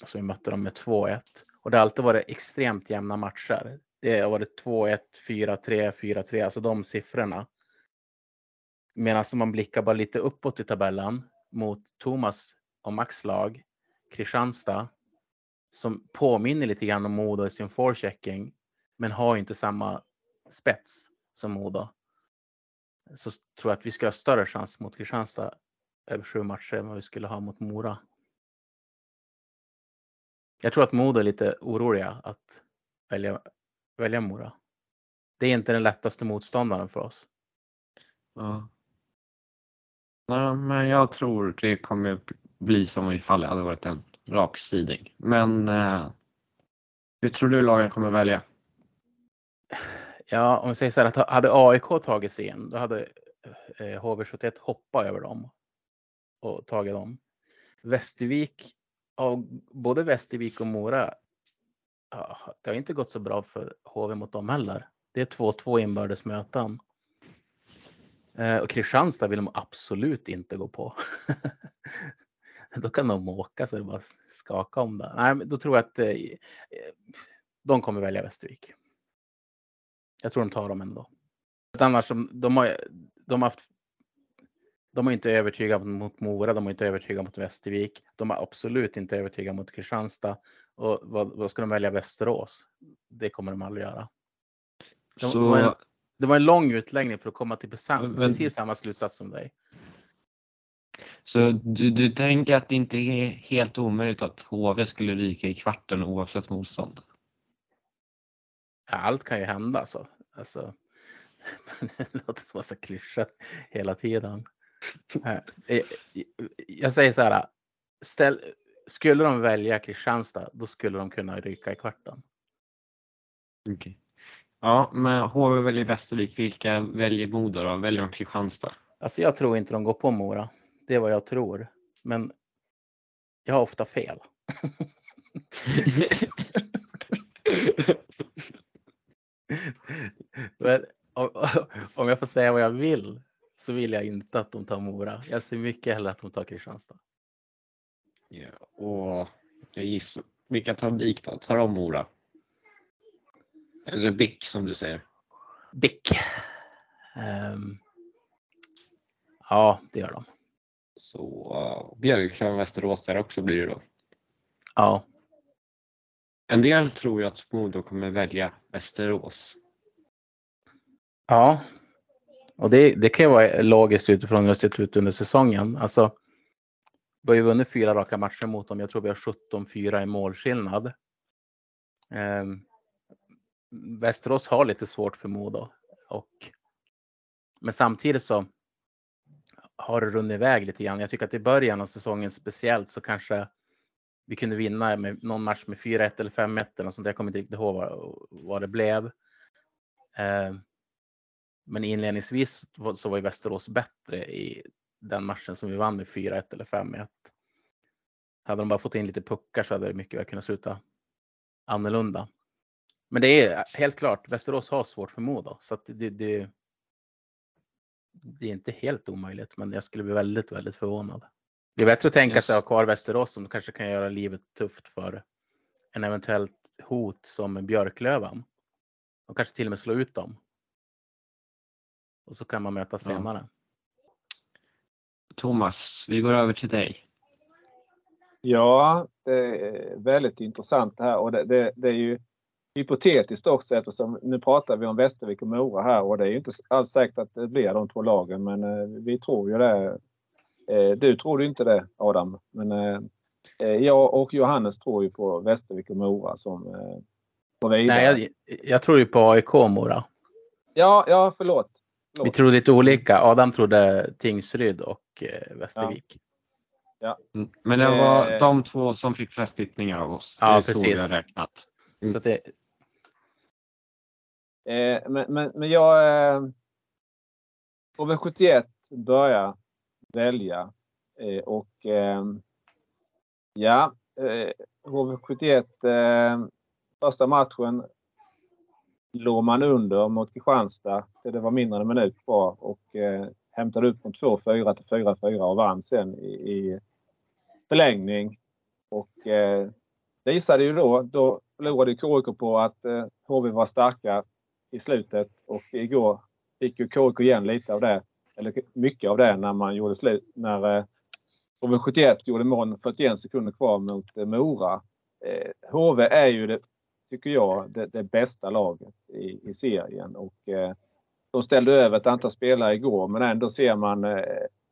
som vi mötte dem med 2-1 och det har alltid varit extremt jämna matcher. Det har varit 2-1, 4-3, 4-3, alltså de siffrorna. Medan om man blickar bara lite uppåt i tabellen mot Thomas och Max lag, Kristianstad, som påminner lite grann om Modo i sin forechecking, men har inte samma spets som Modo. Så tror jag att vi skulle ha större chans mot Kristianstad över sju matcher än vad vi skulle ha mot Mora. Jag tror att Modo är lite oroliga att välja, välja Mora. Det är inte den lättaste motståndaren för oss. Ja. Nej, men jag tror det kommer bli som ifall det hade varit en raksiding. Men eh, hur tror du lagen kommer välja? Ja, om vi säger så här att hade AIK tagit sig in, då hade eh, HV71 hoppat över dem och tagit dem. Västervik, ja, både Västervik och Mora, ja, det har inte gått så bra för HV mot dem heller. Det är 2-2 inbördes möten. Eh, och Kristianstad vill de absolut inte gå på. då kan de åka så det bara skaka om det. Nej, men då tror jag att eh, eh de kommer välja Västervik. Jag tror de tar dem ändå. Annars, de har, de har haft de har inte övertygat mot Mora, de har inte övertygat mot Västervik. De har absolut inte övertygat mot Kristianstad. Och vad, vad ska de välja Västerås? Det kommer de aldrig göra. De, Så, det, var en, det var en lång utläggning för att komma till precis, precis samma slutsats som dig. så du, du tänker att det inte är helt omöjligt att HV skulle ryka i kvarten oavsett motstånd? Ja, allt kan ju hända alltså. alltså det låter som massa klyschor hela tiden. Eh, Jag säger så här. Ställ, skulle de välja Kristianstad, då skulle de kunna ryka i kvarten. Okej. Ja, men HV väljer Västervik. Vilka väljer Modo då? Väljer de Kristianstad? Alltså jag tror inte de går på Mora. Det är vad jag tror. Men jag har ofta fel. Men om, om jag får säga vad jag vill så vill jag inte att de tar Mora. Jag ser mycket hellre att de tar Kristianstad. ja, och jag gissar, vilka tar BIK då? Tar de Mora? Eller BIK som du säger. BIK. Um, ja, det gör de. Så uh, Björklöven, Västerås där också blir det då. Ja. En del tror ju att Modo kommer välja Västerås. Ja, och det, det kan ju vara logiskt utifrån hur det sett ut under säsongen. Alltså, vi har ju vunnit fyra raka matcher mot dem. Jag tror vi har 17-4 i målskillnad. Eh, Västerås har lite svårt för Modo. Och, men samtidigt så har det runnit iväg lite grann. Jag tycker att i början av säsongen speciellt så kanske vi kunde vinna med någon match med 4-1 eller 5-1 eller något sånt. Jag kommer inte riktigt ihåg vad, vad det blev. Eh, men inledningsvis så var ju Västerås bättre i den matchen som vi vann med 4-1 eller 5-1. Hade de bara fått in lite puckar så hade det mycket väl kunnat sluta annorlunda. Men det är helt klart, Västerås har svårt för Modo så att det, det, det är inte helt omöjligt, men jag skulle bli väldigt, väldigt förvånad. Det är bättre att tänka yes. sig att ha kvar Västerås som kanske kan göra livet tufft för en eventuellt hot som Björklöven. Och kanske till och med slå ut dem. Och så kan man möta senare. Ja. Thomas, vi går över till dig. Ja, det är väldigt intressant det här och det, det, det är ju hypotetiskt också eftersom nu pratar vi om Västervik och Mora här och det är ju inte alls säkert att det blir de två lagen men eh, vi tror ju det. Eh, du tror ju inte det Adam men eh, jag och Johannes tror ju på Västervik och Mora som på vidare. Nej, jag, jag tror ju på AIK och Mora. Ja, ja förlåt. förlåt. Vi tror lite olika. Adam trodde Tingsryd och Västervik. Ja. ja. Men det var de två som fick flest tippningar av oss. Ja, det är precis. så vi har räknat. Mm. Så det, Eh, men, men, men jag... Eh, HV71 börjar välja eh, och eh, ja, eh, HV71 eh, första matchen låg man under mot Kristianstad det var mindre än en minut kvar och eh, hämtade upp från 2-4 till 4-4 och vann sen i, i förlängning. Och eh, det visade ju då, då förlorade KIK på att eh, HV var starka i slutet och igår fick ju KIK igen lite av det. Eller mycket av det när man gjorde slut. När eh, HV71 gjorde mål 41 sekunder kvar mot eh, Mora. Eh, HV är ju det, tycker jag, det, det bästa laget i, i serien och de ställde över ett antal spelare igår men ändå ser man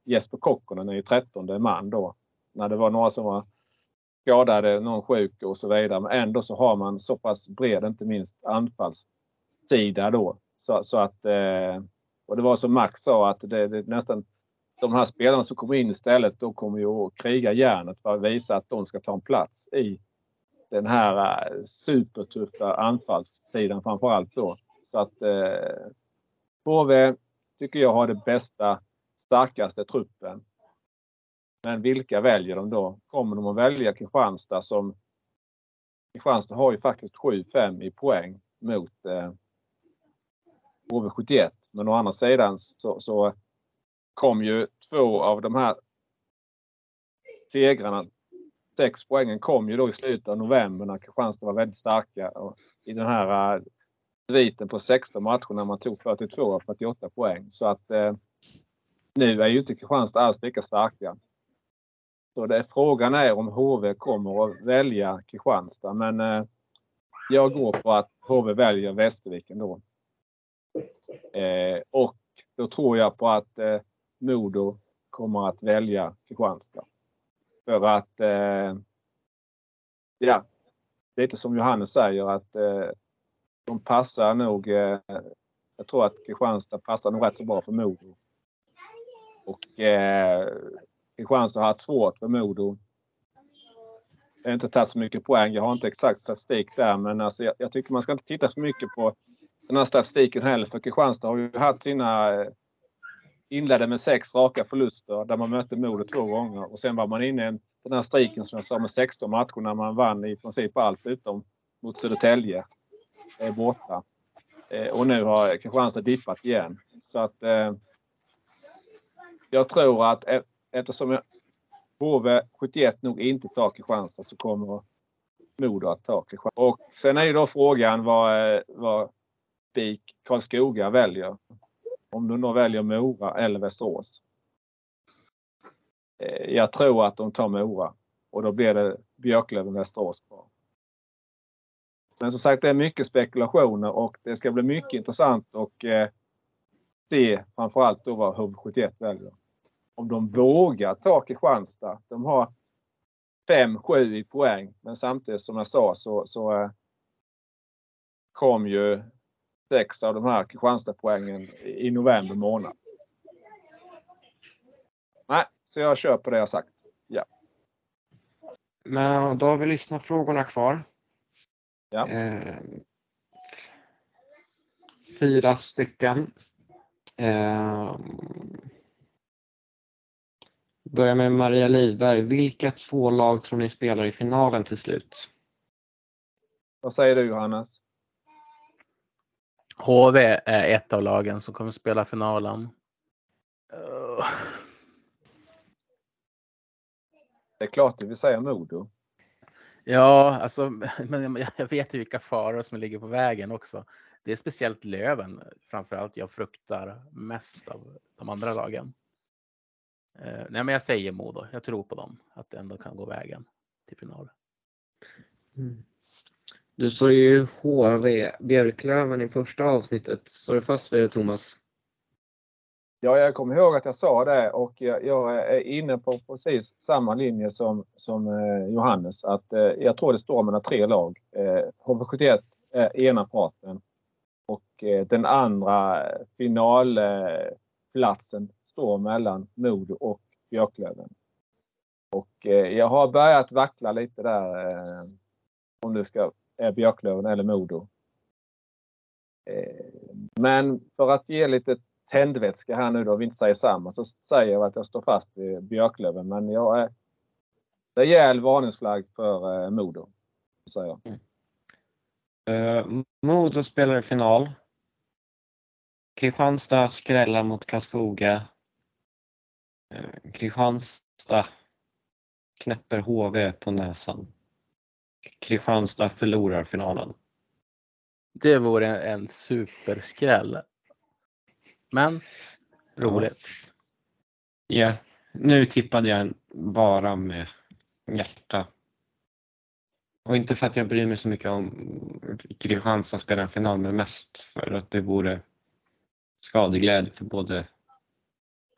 Jesper Kokkonen är ju 13 man då. När det var några som var skadade, någon sjuk och så vidare. Men ändå så har man så pass bred, inte minst anfallssida då. Så, så att, eh, och det var som Max sa att det, det nästan de här spelarna som kommer in istället, de kommer ju att kriga järnet för att visa att de ska ta en plats i den här eh, supertuffa anfallssidan framför allt då. Så att eh, HV tycker jag har det bästa, starkaste truppen. Men vilka väljer de då? Kommer de att välja Kristianstad som Kristianstad har ju faktiskt 7-5 i poäng mot eh, HV71. Men å andra sidan så, så kom ju två av de här segrarna, sex poängen kom ju då i slutet av november när Kristianstad var väldigt starka. Och I den här eh, sviten på 16 matcher när man tog 42 av 48 poäng. Så att eh, nu är ju inte Kristianstad alls lika starka. Så det, frågan är om HV kommer att välja Kristianstad. Men eh, jag går på att HV väljer Västervik ändå. Eh, och då tror jag på att eh, Modo kommer att välja Kristianstad. För att, eh, ja, lite som Johannes säger att eh, de passar nog, eh, jag tror att Kristianstad passar nog rätt så bra för Modo. Och eh, Kristianstad har haft svårt för Modo. Det har inte tagit så mycket poäng. Jag har inte exakt statistik där men alltså jag, jag tycker man ska inte titta för mycket på den här statistiken heller. För Kristianstad har ju haft sina eh, inledde med sex raka förluster där man mötte Modo två gånger och sen var man inne i den här striken som jag sa med 16 matcher när man vann i princip allt utom mot Södertälje är borta. Eh, och nu har Kristianstad dippat igen. Så att eh, jag tror att e, eftersom HV71 nog inte tar Kristianstad så kommer Modo att ta Kristianstad. Och sen är ju då frågan vad, vad spik Karlskoga väljer. Om de då väljer Mora eller Västerås. Eh, jag tror att de tar Mora och då blir det Björklöven-Västerås kvar. Men som sagt, det är mycket spekulationer och det ska bli mycket intressant och eh, se framförallt då vad HV71 väljer. Om de vågar ta Kristianstad. De har 5-7 i poäng, men samtidigt som jag sa så, så eh, kom ju sex av de här Kristianstad-poängen i november månad. Nej, så jag kör på det jag sagt. Ja. Men då har vi lyssnarfrågorna kvar. Ja. Eh, fyra stycken. Eh, börjar med Maria Lidberg. Vilka två lag tror ni spelar i finalen till slut? Vad säger du Johannes? HV är ett av lagen som kommer spela finalen. Uh. Det är klart du vill säga Modo. Ja, alltså, men jag vet ju vilka faror som ligger på vägen också. Det är speciellt Löven framförallt jag fruktar mest av de andra lagen. Uh, nej, men jag säger Modo. Jag tror på dem att det ändå kan gå vägen till final. Mm. Du står ju HV Björklöven i första avsnittet. Står du fast vid det Thomas? Ja, jag kommer ihåg att jag sa det och jag, jag är inne på precis samma linje som, som eh, Johannes. Att, eh, jag tror det står mellan tre lag. Eh, HV71 är ena parten och eh, den andra finalplatsen står mellan Modo och Björklöven. Och eh, jag har börjat vackla lite där eh, om det ska är Björklöven eller Modo. Eh, men för att ge lite tändvätska här nu då, vi inte säger samma, så säger jag att jag står fast vid Björklöven. Men jag är rejäl varningsflagg för eh, Modo. Säger jag. Uh, Modo spelar i final. Kristianstad skrällar mot Karlskoga. Uh, Kristianstad knäpper HV på näsan. Kristianstad förlorar finalen. Det vore en superskräll. Men roligt. Ja, nu tippade jag bara med hjärta. Och inte för att jag bryr mig så mycket om Kristianstad spelar en final, men mest för att det vore skadeglädje för både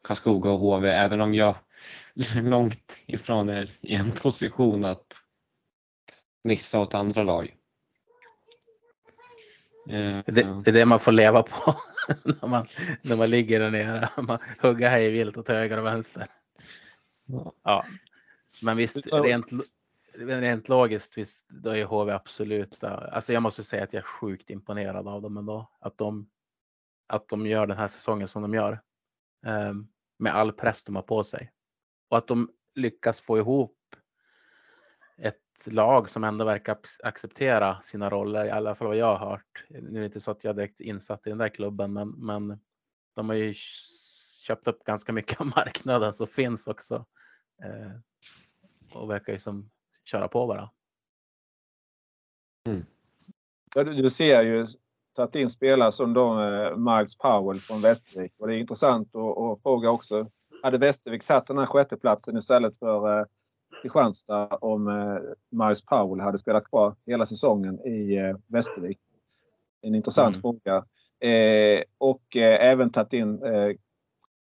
Karlskoga och HV, även om jag långt ifrån är i en position att missa åt andra lag. Det, det, är det man får leva på när, man, när man ligger där nere. Man hugger hej vilt åt höger och vänster. Ja. Men visst, rent, rent logiskt, visst, då är HV absolut. Alltså jag måste säga att jag är sjukt imponerad av dem ändå. Att de, att de gör den här säsongen som de gör. Um, med all press de har på sig. Och att de lyckas få ihop ett lag som ändå verkar acceptera sina roller, i alla fall vad jag har hört. Nu är det inte så att jag är direkt insatt i den där klubben, men, men de har ju köpt upp ganska mycket av marknaden som finns också. Eh, och verkar ju som köra på bara. Mm. Ja, du, du, ser ju tagit in spelare som de, eh, Miles Powell från Västervik och det är intressant att, att fråga också. Hade Västervik tagit den här sjätteplatsen istället för eh, Kristianstad om eh, Marius Powell hade spelat kvar hela säsongen i eh, Västervik. En intressant mm. fråga. Eh, och eh, även tagit in eh,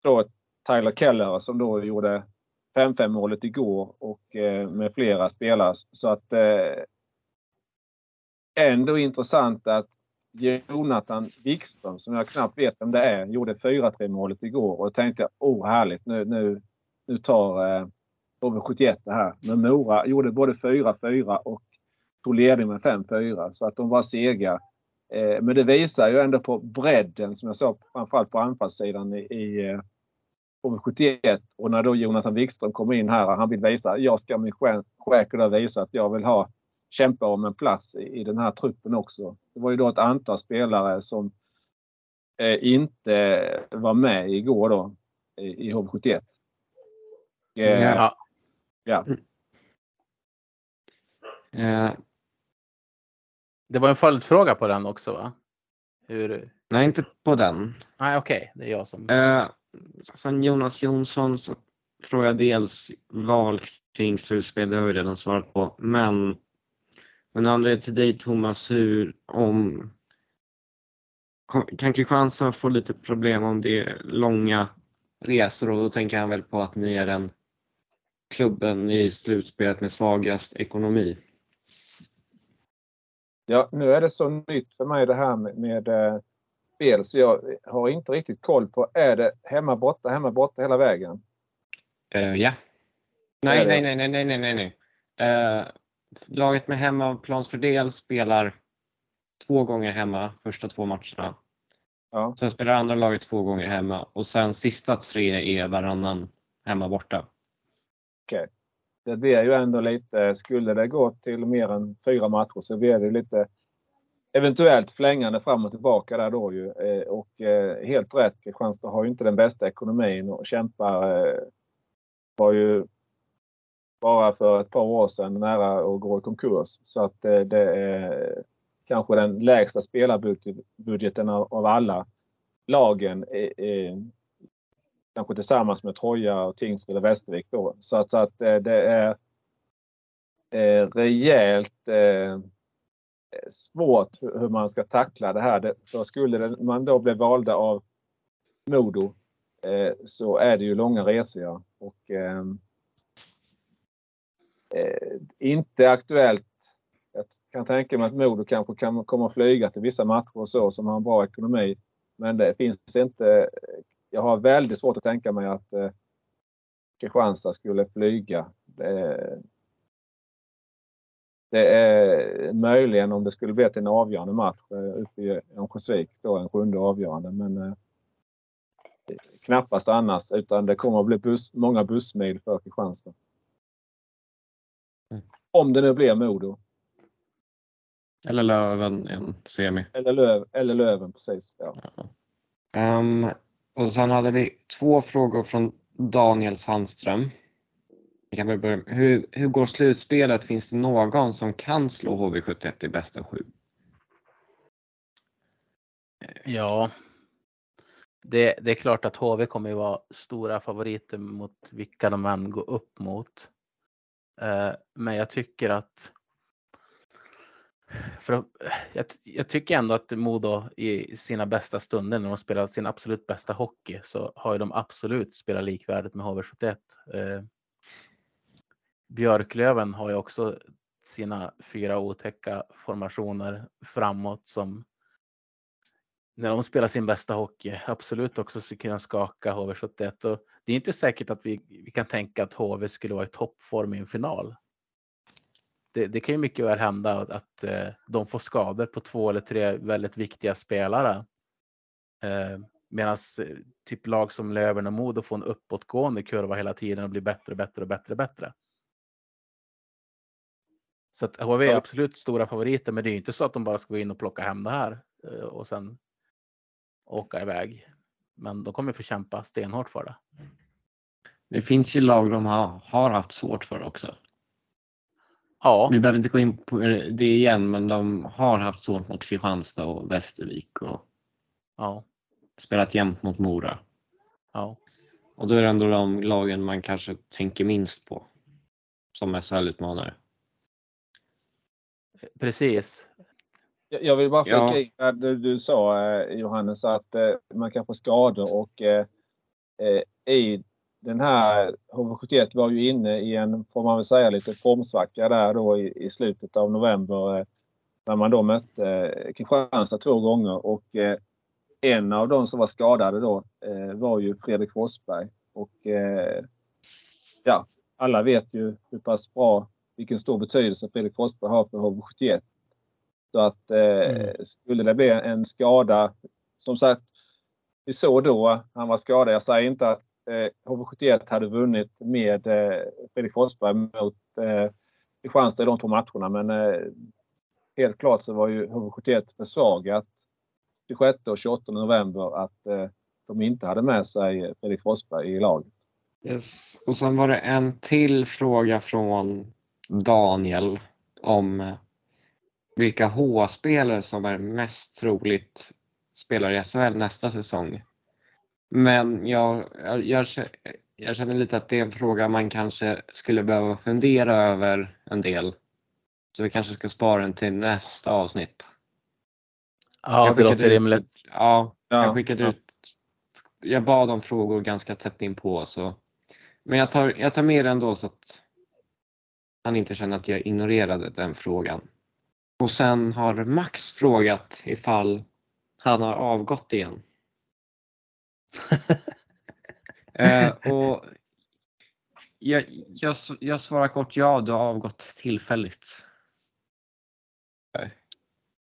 då Tyler Keller som då gjorde 5-5 målet igår och eh, med flera spelare. Så att eh, ändå intressant att Jonathan Wikström, som jag knappt vet vem det är, gjorde 4-3 målet igår och tänkte åh oh, härligt nu, nu, nu tar HV71 det här. Men Mora gjorde både 4-4 och tog ledning med 5-4 så att de var sega. Eh, men det visar ju ändå på bredden som jag sa framförallt på anfallssidan i, i eh, HV71 och när då Jonathan Wikström kommer in här han vill visa, jag ska med Schäker visa att jag vill ha kämpa om en plats i, i den här truppen också. Det var ju då ett antal spelare som eh, inte var med igår då i, i HV71. Eh, ja. Ja. Eh, Det var en följdfråga på den också va? Hur? Nej, inte på den. Nej, okej, okay. det är jag som. Eh, sen Jonas Jonsson så tror jag dels val kring slutspel, det har vi redan svarat på. Men den andra är till dig Thomas, hur om kan Kristianstad få lite problem om det är långa resor och då tänker han väl på att ni är den klubben i slutspelet med svagast ekonomi. Ja, nu är det så nytt för mig det här med, med eh, spel så jag har inte riktigt koll på, är det hemma borta, hemma borta hela vägen? Uh, ja. Nej, nej, nej, nej, nej, nej, nej, nej. Uh, laget med hemmaplansfördel spelar två gånger hemma första två matcherna. Ja. Sen spelar andra laget två gånger hemma och sen sista tre är varannan hemma borta mycket. Det blir ju ändå lite, skulle det gå till mer än fyra matcher så blir det lite eventuellt flängande fram och tillbaka där då ju. Eh, och eh, helt rätt, Kristianstad har ju inte den bästa ekonomin och kämpar. Eh, var ju bara för ett par år sedan nära att gå i konkurs. Så att det är kanske den lägsta spelarbudgeten av alla lagen. Kanske tillsammans med Troja och Tingsryd och Västervik då. Så att, så att eh, det är eh, rejält eh, svårt hur man ska tackla det här. För skulle man då bli valda av Modo eh, så är det ju långa resor. Och, eh, inte aktuellt. Jag kan tänka mig att Modo kanske kan komma och flyga till vissa matcher och så som har en bra ekonomi. Men det finns inte. Jag har väldigt svårt att tänka mig att eh, Kristianstad skulle flyga. Det, det är möjligen om det skulle bli till en avgörande match eh, uppe i Örnsköldsvik, då en sjunde avgörande. Men eh, knappast annars, utan det kommer att bli buss, många bussmil för Kristianstad. Mm. Om det nu blir Modo. Eller Löven en semi. Eller, Löv, eller Löven, precis. Ja. Um, och sen hade vi två frågor från Daniel Sandström. kan börja. Hur, hur går slutspelet? Finns det någon som kan slå HV71 i bästa sju? Ja, det, det, är klart att HV kommer ju vara stora favoriter mot vilka de än går upp mot. Eh, men jag tycker att för jag, jag, tycker ändå att Modo i sina bästa stunder när de spelar sin absolut bästa hockey så har ju de absolut spelat likvärdigt med HV71. Eh, Björklöven har ju också sina fyra otäcka formationer framåt som när de spelar sin bästa hockey absolut också skulle kunna skaka HV71 och det är inte säkert att vi, vi kan tänka att HV skulle vara i toppform i en final. Det, det kan ju mycket väl hända att, att eh, de får skador på två eller tre väldigt viktiga spelare. Eh, Medan eh, typ lag som Löven och Modo får en uppåtgående kurva hela tiden och blir bättre och bättre och bättre och bättre. Så att HV är absolut stora favoriter, men det är inte så att de bara ska gå in och plocka hem det här och sen åka iväg. Men de kommer få kämpa stenhårt för det. Det finns ju lag de har, har haft svårt för också. Ja. Vi behöver inte gå in på det igen, men de har haft svårt mot Kristianstad och Västervik och ja. spelat jämnt mot Mora. Ja. Och då är det ändå de lagen man kanske tänker minst på som SHL-utmanare. Precis. Jag vill bara flika in ja. det du sa eh, Johannes att eh, man kan få skador och eh, i den här HV71 var ju inne i en, får man väl säga, lite formsvacka där då i, i slutet av november när man då mötte Kristianstad två gånger och en av de som var skadade då var ju Fredrik Forsberg. Och ja, alla vet ju hur pass bra vilken stor betydelse Fredrik Forsberg har för HV71. Så att eh, mm. skulle det bli en skada, som sagt, vi såg då han var skadad. Jag säger inte att eh, HV71 hade vunnit med eh, Fredrik Forsberg mot eh, Kristianstad i de två matcherna, men eh, helt klart så var ju HV71 försvagat 26 och 28 november att eh, de inte hade med sig Fredrik Forsberg i laget. Yes. Och sen var det en till fråga från Daniel om eh, vilka H-spelare som är mest troligt spelar i SHL nästa säsong. Men jag, jag, jag, jag känner lite att det är en fråga man kanske skulle behöva fundera över en del. Så vi kanske ska spara den till nästa avsnitt. Ja, Jag det låter skickade ut- rimligt. Ja, Ja, jag skickade ja. ut. Jag bad om frågor ganska tätt in på så. Men jag tar, jag tar med det ändå så att han inte känner att jag ignorerade den frågan. Och sen har Max frågat ifall han har avgått igen. eh, och jag, jag, jag svarar kort ja, du har avgått tillfälligt.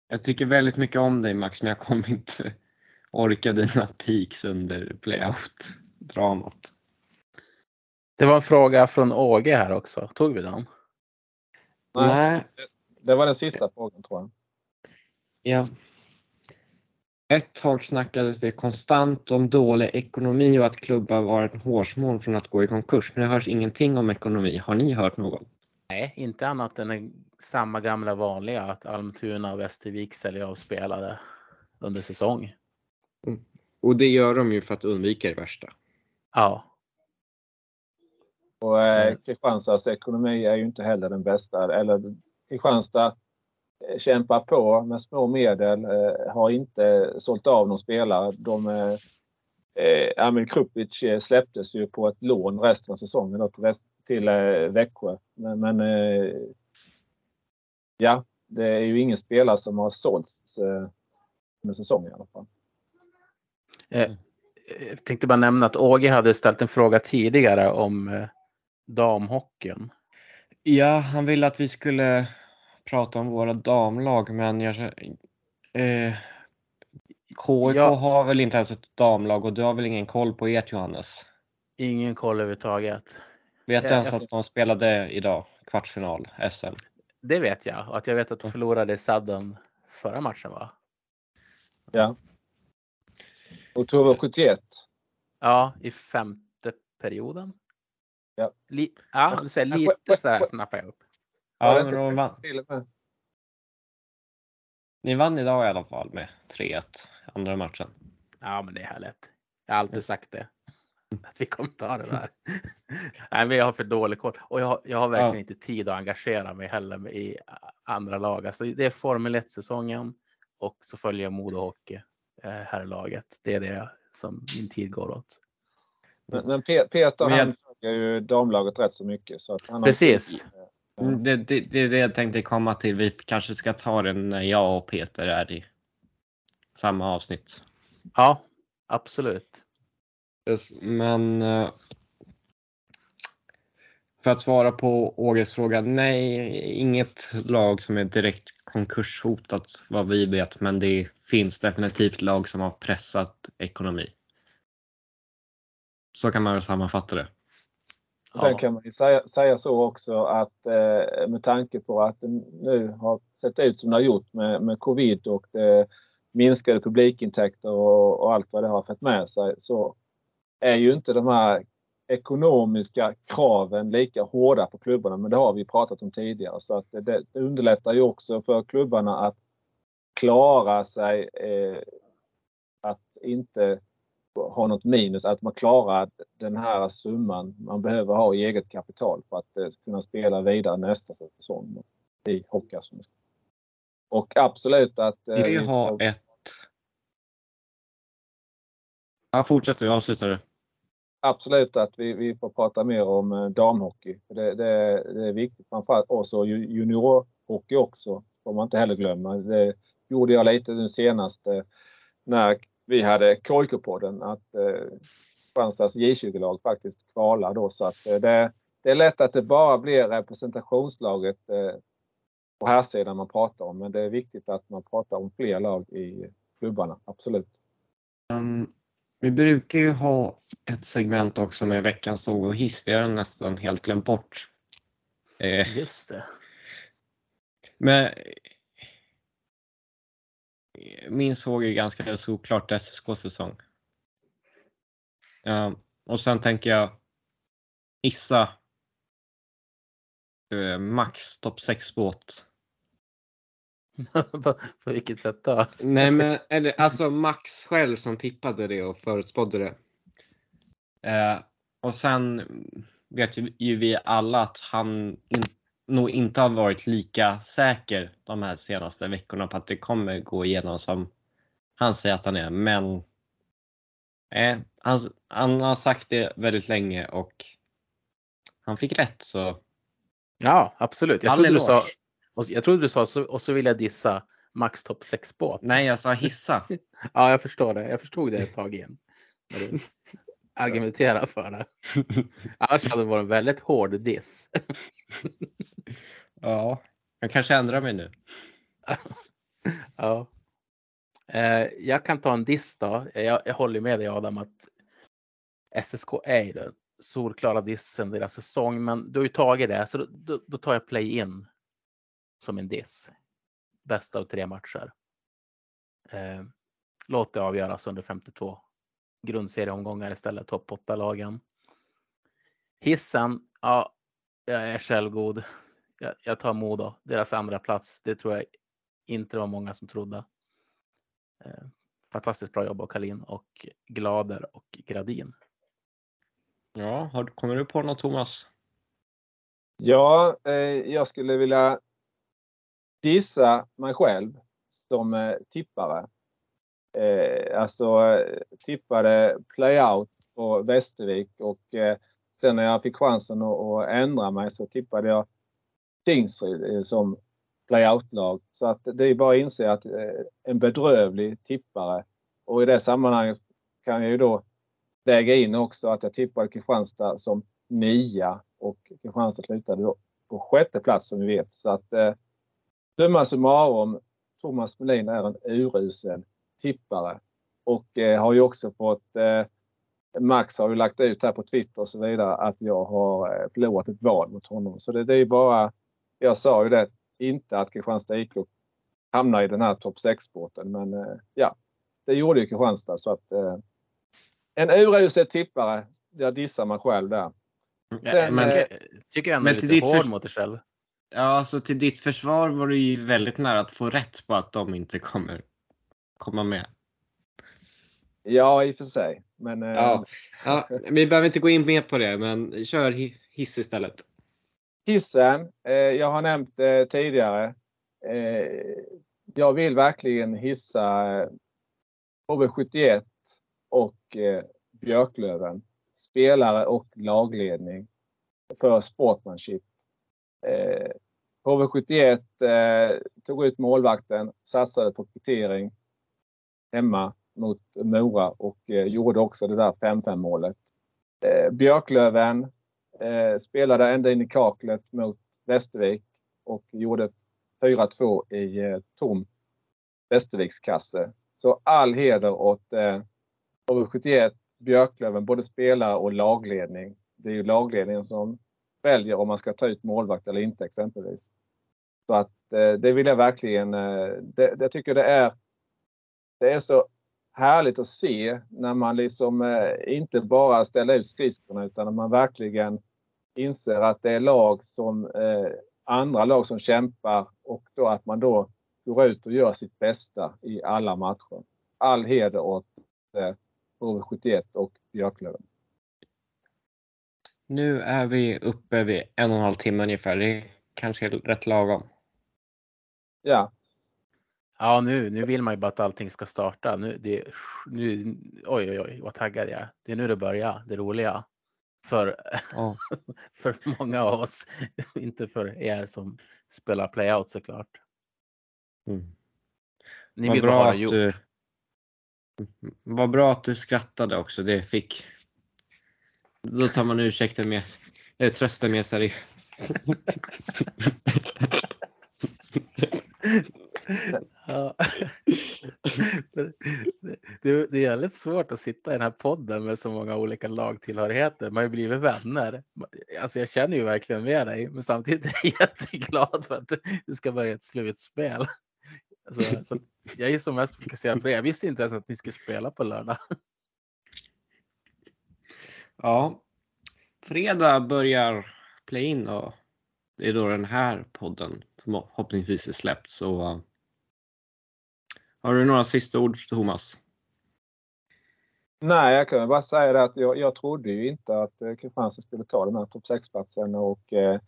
Jag tycker väldigt mycket om dig Max, men jag kommer inte orka dina peaks under playout-dramat. Det var en fråga från Åge här också. Tog vi den? Nej. Nej, Det var den sista frågan tror jag. ja. Ett tag snackades det konstant om dålig ekonomi och att klubbar var en hårsmån från att gå i konkurs. Nu hörs ingenting om ekonomi. Har ni hört något? Nej, inte annat än samma gamla vanliga att Almtuna och Västervik säljer av spelare under säsong. Och det gör de ju för att undvika det värsta. Ja, Och eh, Mm. Kristianstads ekonomi är ju inte heller den bästa. Eller Kristianstad kämpar på med små medel. Eh, har inte sålt av någon spelare. De, eh, eh, Emil Krupic eh, släpptes ju på ett lån resten av säsongen då, till, rest, till eh, Växjö. Men, men eh, ja, det är ju ingen spelare som har sålts eh, under säsongen i alla fall. Eh, jag tänkte bara nämna att Åge hade ställt en fråga tidigare om eh, damhockeyn. Ja, han ville att vi skulle prata om våra damlag, men jag eh, KIK Ja. har väl inte ens ett damlag och du har väl ingen koll på ert Johannes? Ingen koll överhuvudtaget. Vet du ens jag- att de spelade idag, kvartsfinal, SM? Det vet jag. Och att jag vet att de förlorade i sadden förra matchen va? Ja. Oktober 71. Ja, i femte perioden. Ja. Li ja, du säger lite så här snappar jag upp. Ja, men de vann. Ni vann idag i alla fall med 3-1, andra matchen. Ja, men det är härligt. Jag har alltid sagt det. Att vi kommer ta det där. Nej, men jag har för dålig koll och jag, har- jag har verkligen Ja. inte tid att engagera mig heller i andra lag. Alltså, det är Formel 1-säsongen och så följer jag Modo Hockey, eh, herrlaget. Det är det som min tid går åt. Men, men Pe- Peter Men jag- han följer ju damlaget rätt så mycket. Så att han har Precis. Ja. Mm, Det, det, det är det jag tänkte komma till. Vi kanske ska ta det när jag och Peter är i samma avsnitt. Ja, absolut. Yes, Men eh, för att svara på Åges fråga, nej, inget lag som är direkt konkurshotat vad vi vet, men det finns definitivt lag som har pressat ekonomi. Så kan man väl sammanfatta det. Sen Ja. kan man ju säga, säga så också att eh, med tanke på att det nu har sett ut som det har gjort med, med covid och det minskade publikintäkter och, och allt vad det har fått med sig så är ju inte de här ekonomiska kraven lika hårda på klubbarna. Men det har vi pratat om tidigare så att det, det underlättar ju också för klubbarna att klara sig. Eh, att inte ha något minus, att man klarar den här summan man behöver ha i eget kapital för att eh, kunna spela vidare nästa säsong i Hockeyallsvenskan. Och absolut att... eh, Vi vill ha ett... Ja, fortsätt du, avsluta det. Absolut att vi, vi får prata mer om eh, damhockey. Det, det, det är viktigt framförallt och så ju- juniorhockey också. Får man inte heller glömma. Det gjorde jag lite nu senast eh, när vi hade KIK-podden att eh, Kristianstads J20-lag faktiskt kvalar då. Så att eh, det, det är lätt att det bara blir representationslaget eh, på här sidan man pratar om. Men det är viktigt att man pratar om fler lag i klubbarna. Absolut. Um, vi brukar ju ha ett segment också med veckans såg och hiss. Det har jag nästan helt glömt bort. Eh, Just det. men min såg är ganska såklart SSK-säsong. Ja, och sen tänker jag hissa eh, Max topp 6 båt. på, på vilket sätt då? Nej men eller, alltså Max själv som tippade det och förutspådde det. Eh, och sen vet ju, ju vi alla att han in, nog inte har varit lika säker de här senaste veckorna på att det kommer gå igenom som han säger att han är. Men eh, han, han har sagt det väldigt länge och han fick rätt så. Ja, absolut. Jag trodde, du sa, och jag trodde du sa så, och så vill jag dissa Max topp 6 båt. Nej, jag sa hissa. Ja, jag förstår det. Jag förstod det ett tag igen. Argumenterar för det. Annars hade det varit en väldigt hård diss. ja, jag kanske ändrar mig nu. Ja. Eh, jag kan ta en diss då. Jag, jag håller med dig Adam att SSK är ju den solklara dissen deras säsong, men du har ju tagit det så då, då, tar jag play-in som en diss. Bästa av tre matcher. Eh, låt det avgöras under 52 grundserieomgångar istället, topp 8-lagen. Hissen, ja, jag är självgod. Jag, jag tar Modo, deras andra plats. Det tror jag inte det var många som trodde. Eh, fantastiskt bra jobb av Kalin och Glader och Gradin. Ja, har, kommer du på något Thomas? Ja, eh, jag skulle vilja dissa mig själv som eh, tippare. Eh, alltså eh, tippade playout på Västervik och eh, sen när jag fick chansen att, att ändra mig så tippade jag Tingsryd som playoutlag Så att det är bara att inse att eh, en bedrövlig tippare och i det sammanhanget kan jag ju då lägga in också att jag tippade Kristianstad som nia och Kristianstad slutade då på sjätte plats som vi vet. Så att eh, summa summarum, Thomas Melin är en urusel tippare och eh, har ju också fått eh, Max har ju lagt ut här på Twitter och så vidare att jag har eh, förlorat ett val mot honom. Så det, det är ju bara, jag sa ju det, inte att Kristianstad IK hamnar i den här topp 6-båten men eh, ja, det gjorde ju Kristianstad så att eh, en urusel tippare, jag dissar mig själv där. Sen, men- eh, tycker jag ändå men är till lite ditt hård mot dig själv. Ja, alltså till ditt försvar var du ju väldigt nära att få rätt på att de inte kommer komma med. Ja, i och för sig. Men eh, Ja. Ja, vi behöver inte gå in mer på det, men kör hi- hiss istället hissen, eh, jag har nämnt eh, tidigare. Eh, jag vill verkligen hissa eh, HV71 och eh, Björklöven. Spelare och lagledning för sportmanship. Eh, HV71 eh, tog ut målvakten, satsade på kvittering hemma mot Mora och eh, gjorde också det där 5-5 målet. Eh, Björklöven eh, spelade ända in i kaklet mot Västervik och gjorde 4-2 i eh, tom Västervikskasse. Så all heder åt eh, HV71, Björklöven, både spelare och lagledning. Det är ju lagledningen som väljer om man ska ta ut målvakt eller inte exempelvis. Så att eh, det vill jag verkligen, eh, det, det tycker det är, det är så härligt att se när man liksom eh, inte bara ställer ut skridskorna utan när man verkligen inser att det är lag som eh, andra lag som kämpar och då att man då går ut och gör sitt bästa i alla matcher. All heder åt eh, HV71 och Björklöven. Nu är vi uppe vid en och en halv timme ungefär. Det är kanske är rätt lagom. Ja, Ja, nu, nu vill man ju bara att allting ska starta. Nu, det, nu, oj, oj, oj, vad taggad jag. Det är nu det börjar, det roliga. För, Ja. för många av oss, inte för er som spelar playout såklart. Mm. Ni Vad vill bara bra ha det gjort. du... Vad bra att du skrattade också. Det fick... Då tar man ursäkten med... Eller trösten mer seriöst. Ja. Det, det, det är väldigt svårt att sitta i den här podden med så många olika lagtillhörigheter. Man har ju blivit vänner. Alltså jag känner ju verkligen med dig, men samtidigt är jag jätteglad för att det ska börja ett slutspel. Alltså, så jag är som mest fokuserad på det. Jag visste inte ens att ni skulle spela på lördag. Ja. Fredag börjar play-in och det är då den här podden förhoppningsvis är släppt. Så har du några sista ord Thomas? Nej, jag kan bara säga det att jag, jag trodde ju inte att eh, Kristianstad skulle ta den här topp 6-platsen och eh,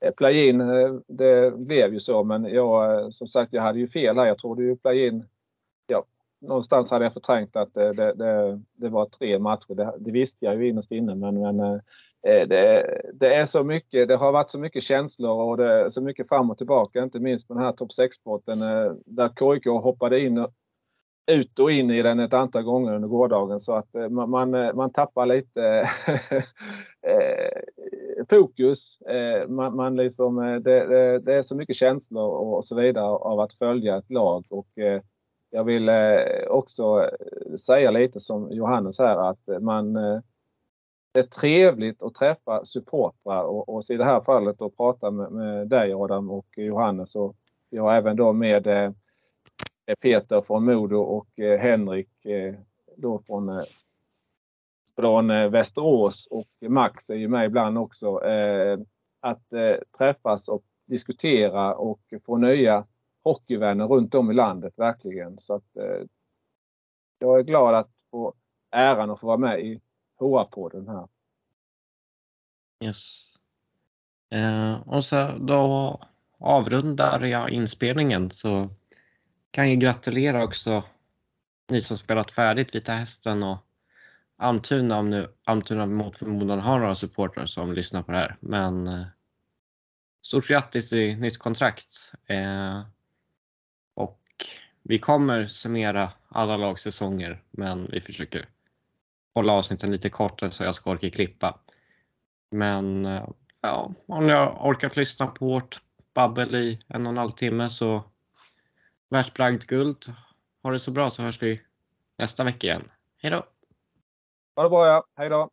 eh play-in, eh, det blev ju så men jag, som sagt, jag hade ju fel här. Jag trodde ju play-in, ja, någonstans hade jag förträngt att det, det, det var tre matcher. Det, det, visste jag ju innerst inne men, men eh, Eh, det, det, är så mycket, det har varit så mycket känslor och det är så mycket fram och tillbaka, inte minst på den här topp 6-sporten eh, där KIK hoppade in och ut och in i den ett antal gånger under gårdagen så att eh, man, man, man tappar lite fokus. Man, man liksom, det, det, det, är så mycket känslor och så vidare av att följa ett lag och jag vill också säga lite som Johannes här att man det är trevligt att träffa supportrar och, och i det här fallet att prata med, med dig Adam och Johannes och jag även då med eh, Peter från Modo och eh, Henrik eh, då från, eh, från eh, Västerås och Max är ju med ibland också. Eh, att träffas och diskutera och få nya hockeyvänner runt om i landet verkligen. Så att jag är glad att få äran att få vara med i HR-podden här. Yes. Eh, och så då avrundar jag inspelningen så kan jag gratulera också ni som spelat färdigt Vita Hästen och Almtuna om nu Almtuna mot förmodan har några supportrar som lyssnar på det här. Men eh, stort grattis till nytt kontrakt. Eh, och vi kommer summera alla lagsäsonger men vi försöker hålla avsnitten lite kortare så jag ska orka klippa. Men eh, ja, om ni har orkat lyssna på vårt babbel i en och en halv timme så Världsbragd guld. Ha det så bra så hörs vi nästa vecka igen. Hej då! Ha det bra ja. Hej då!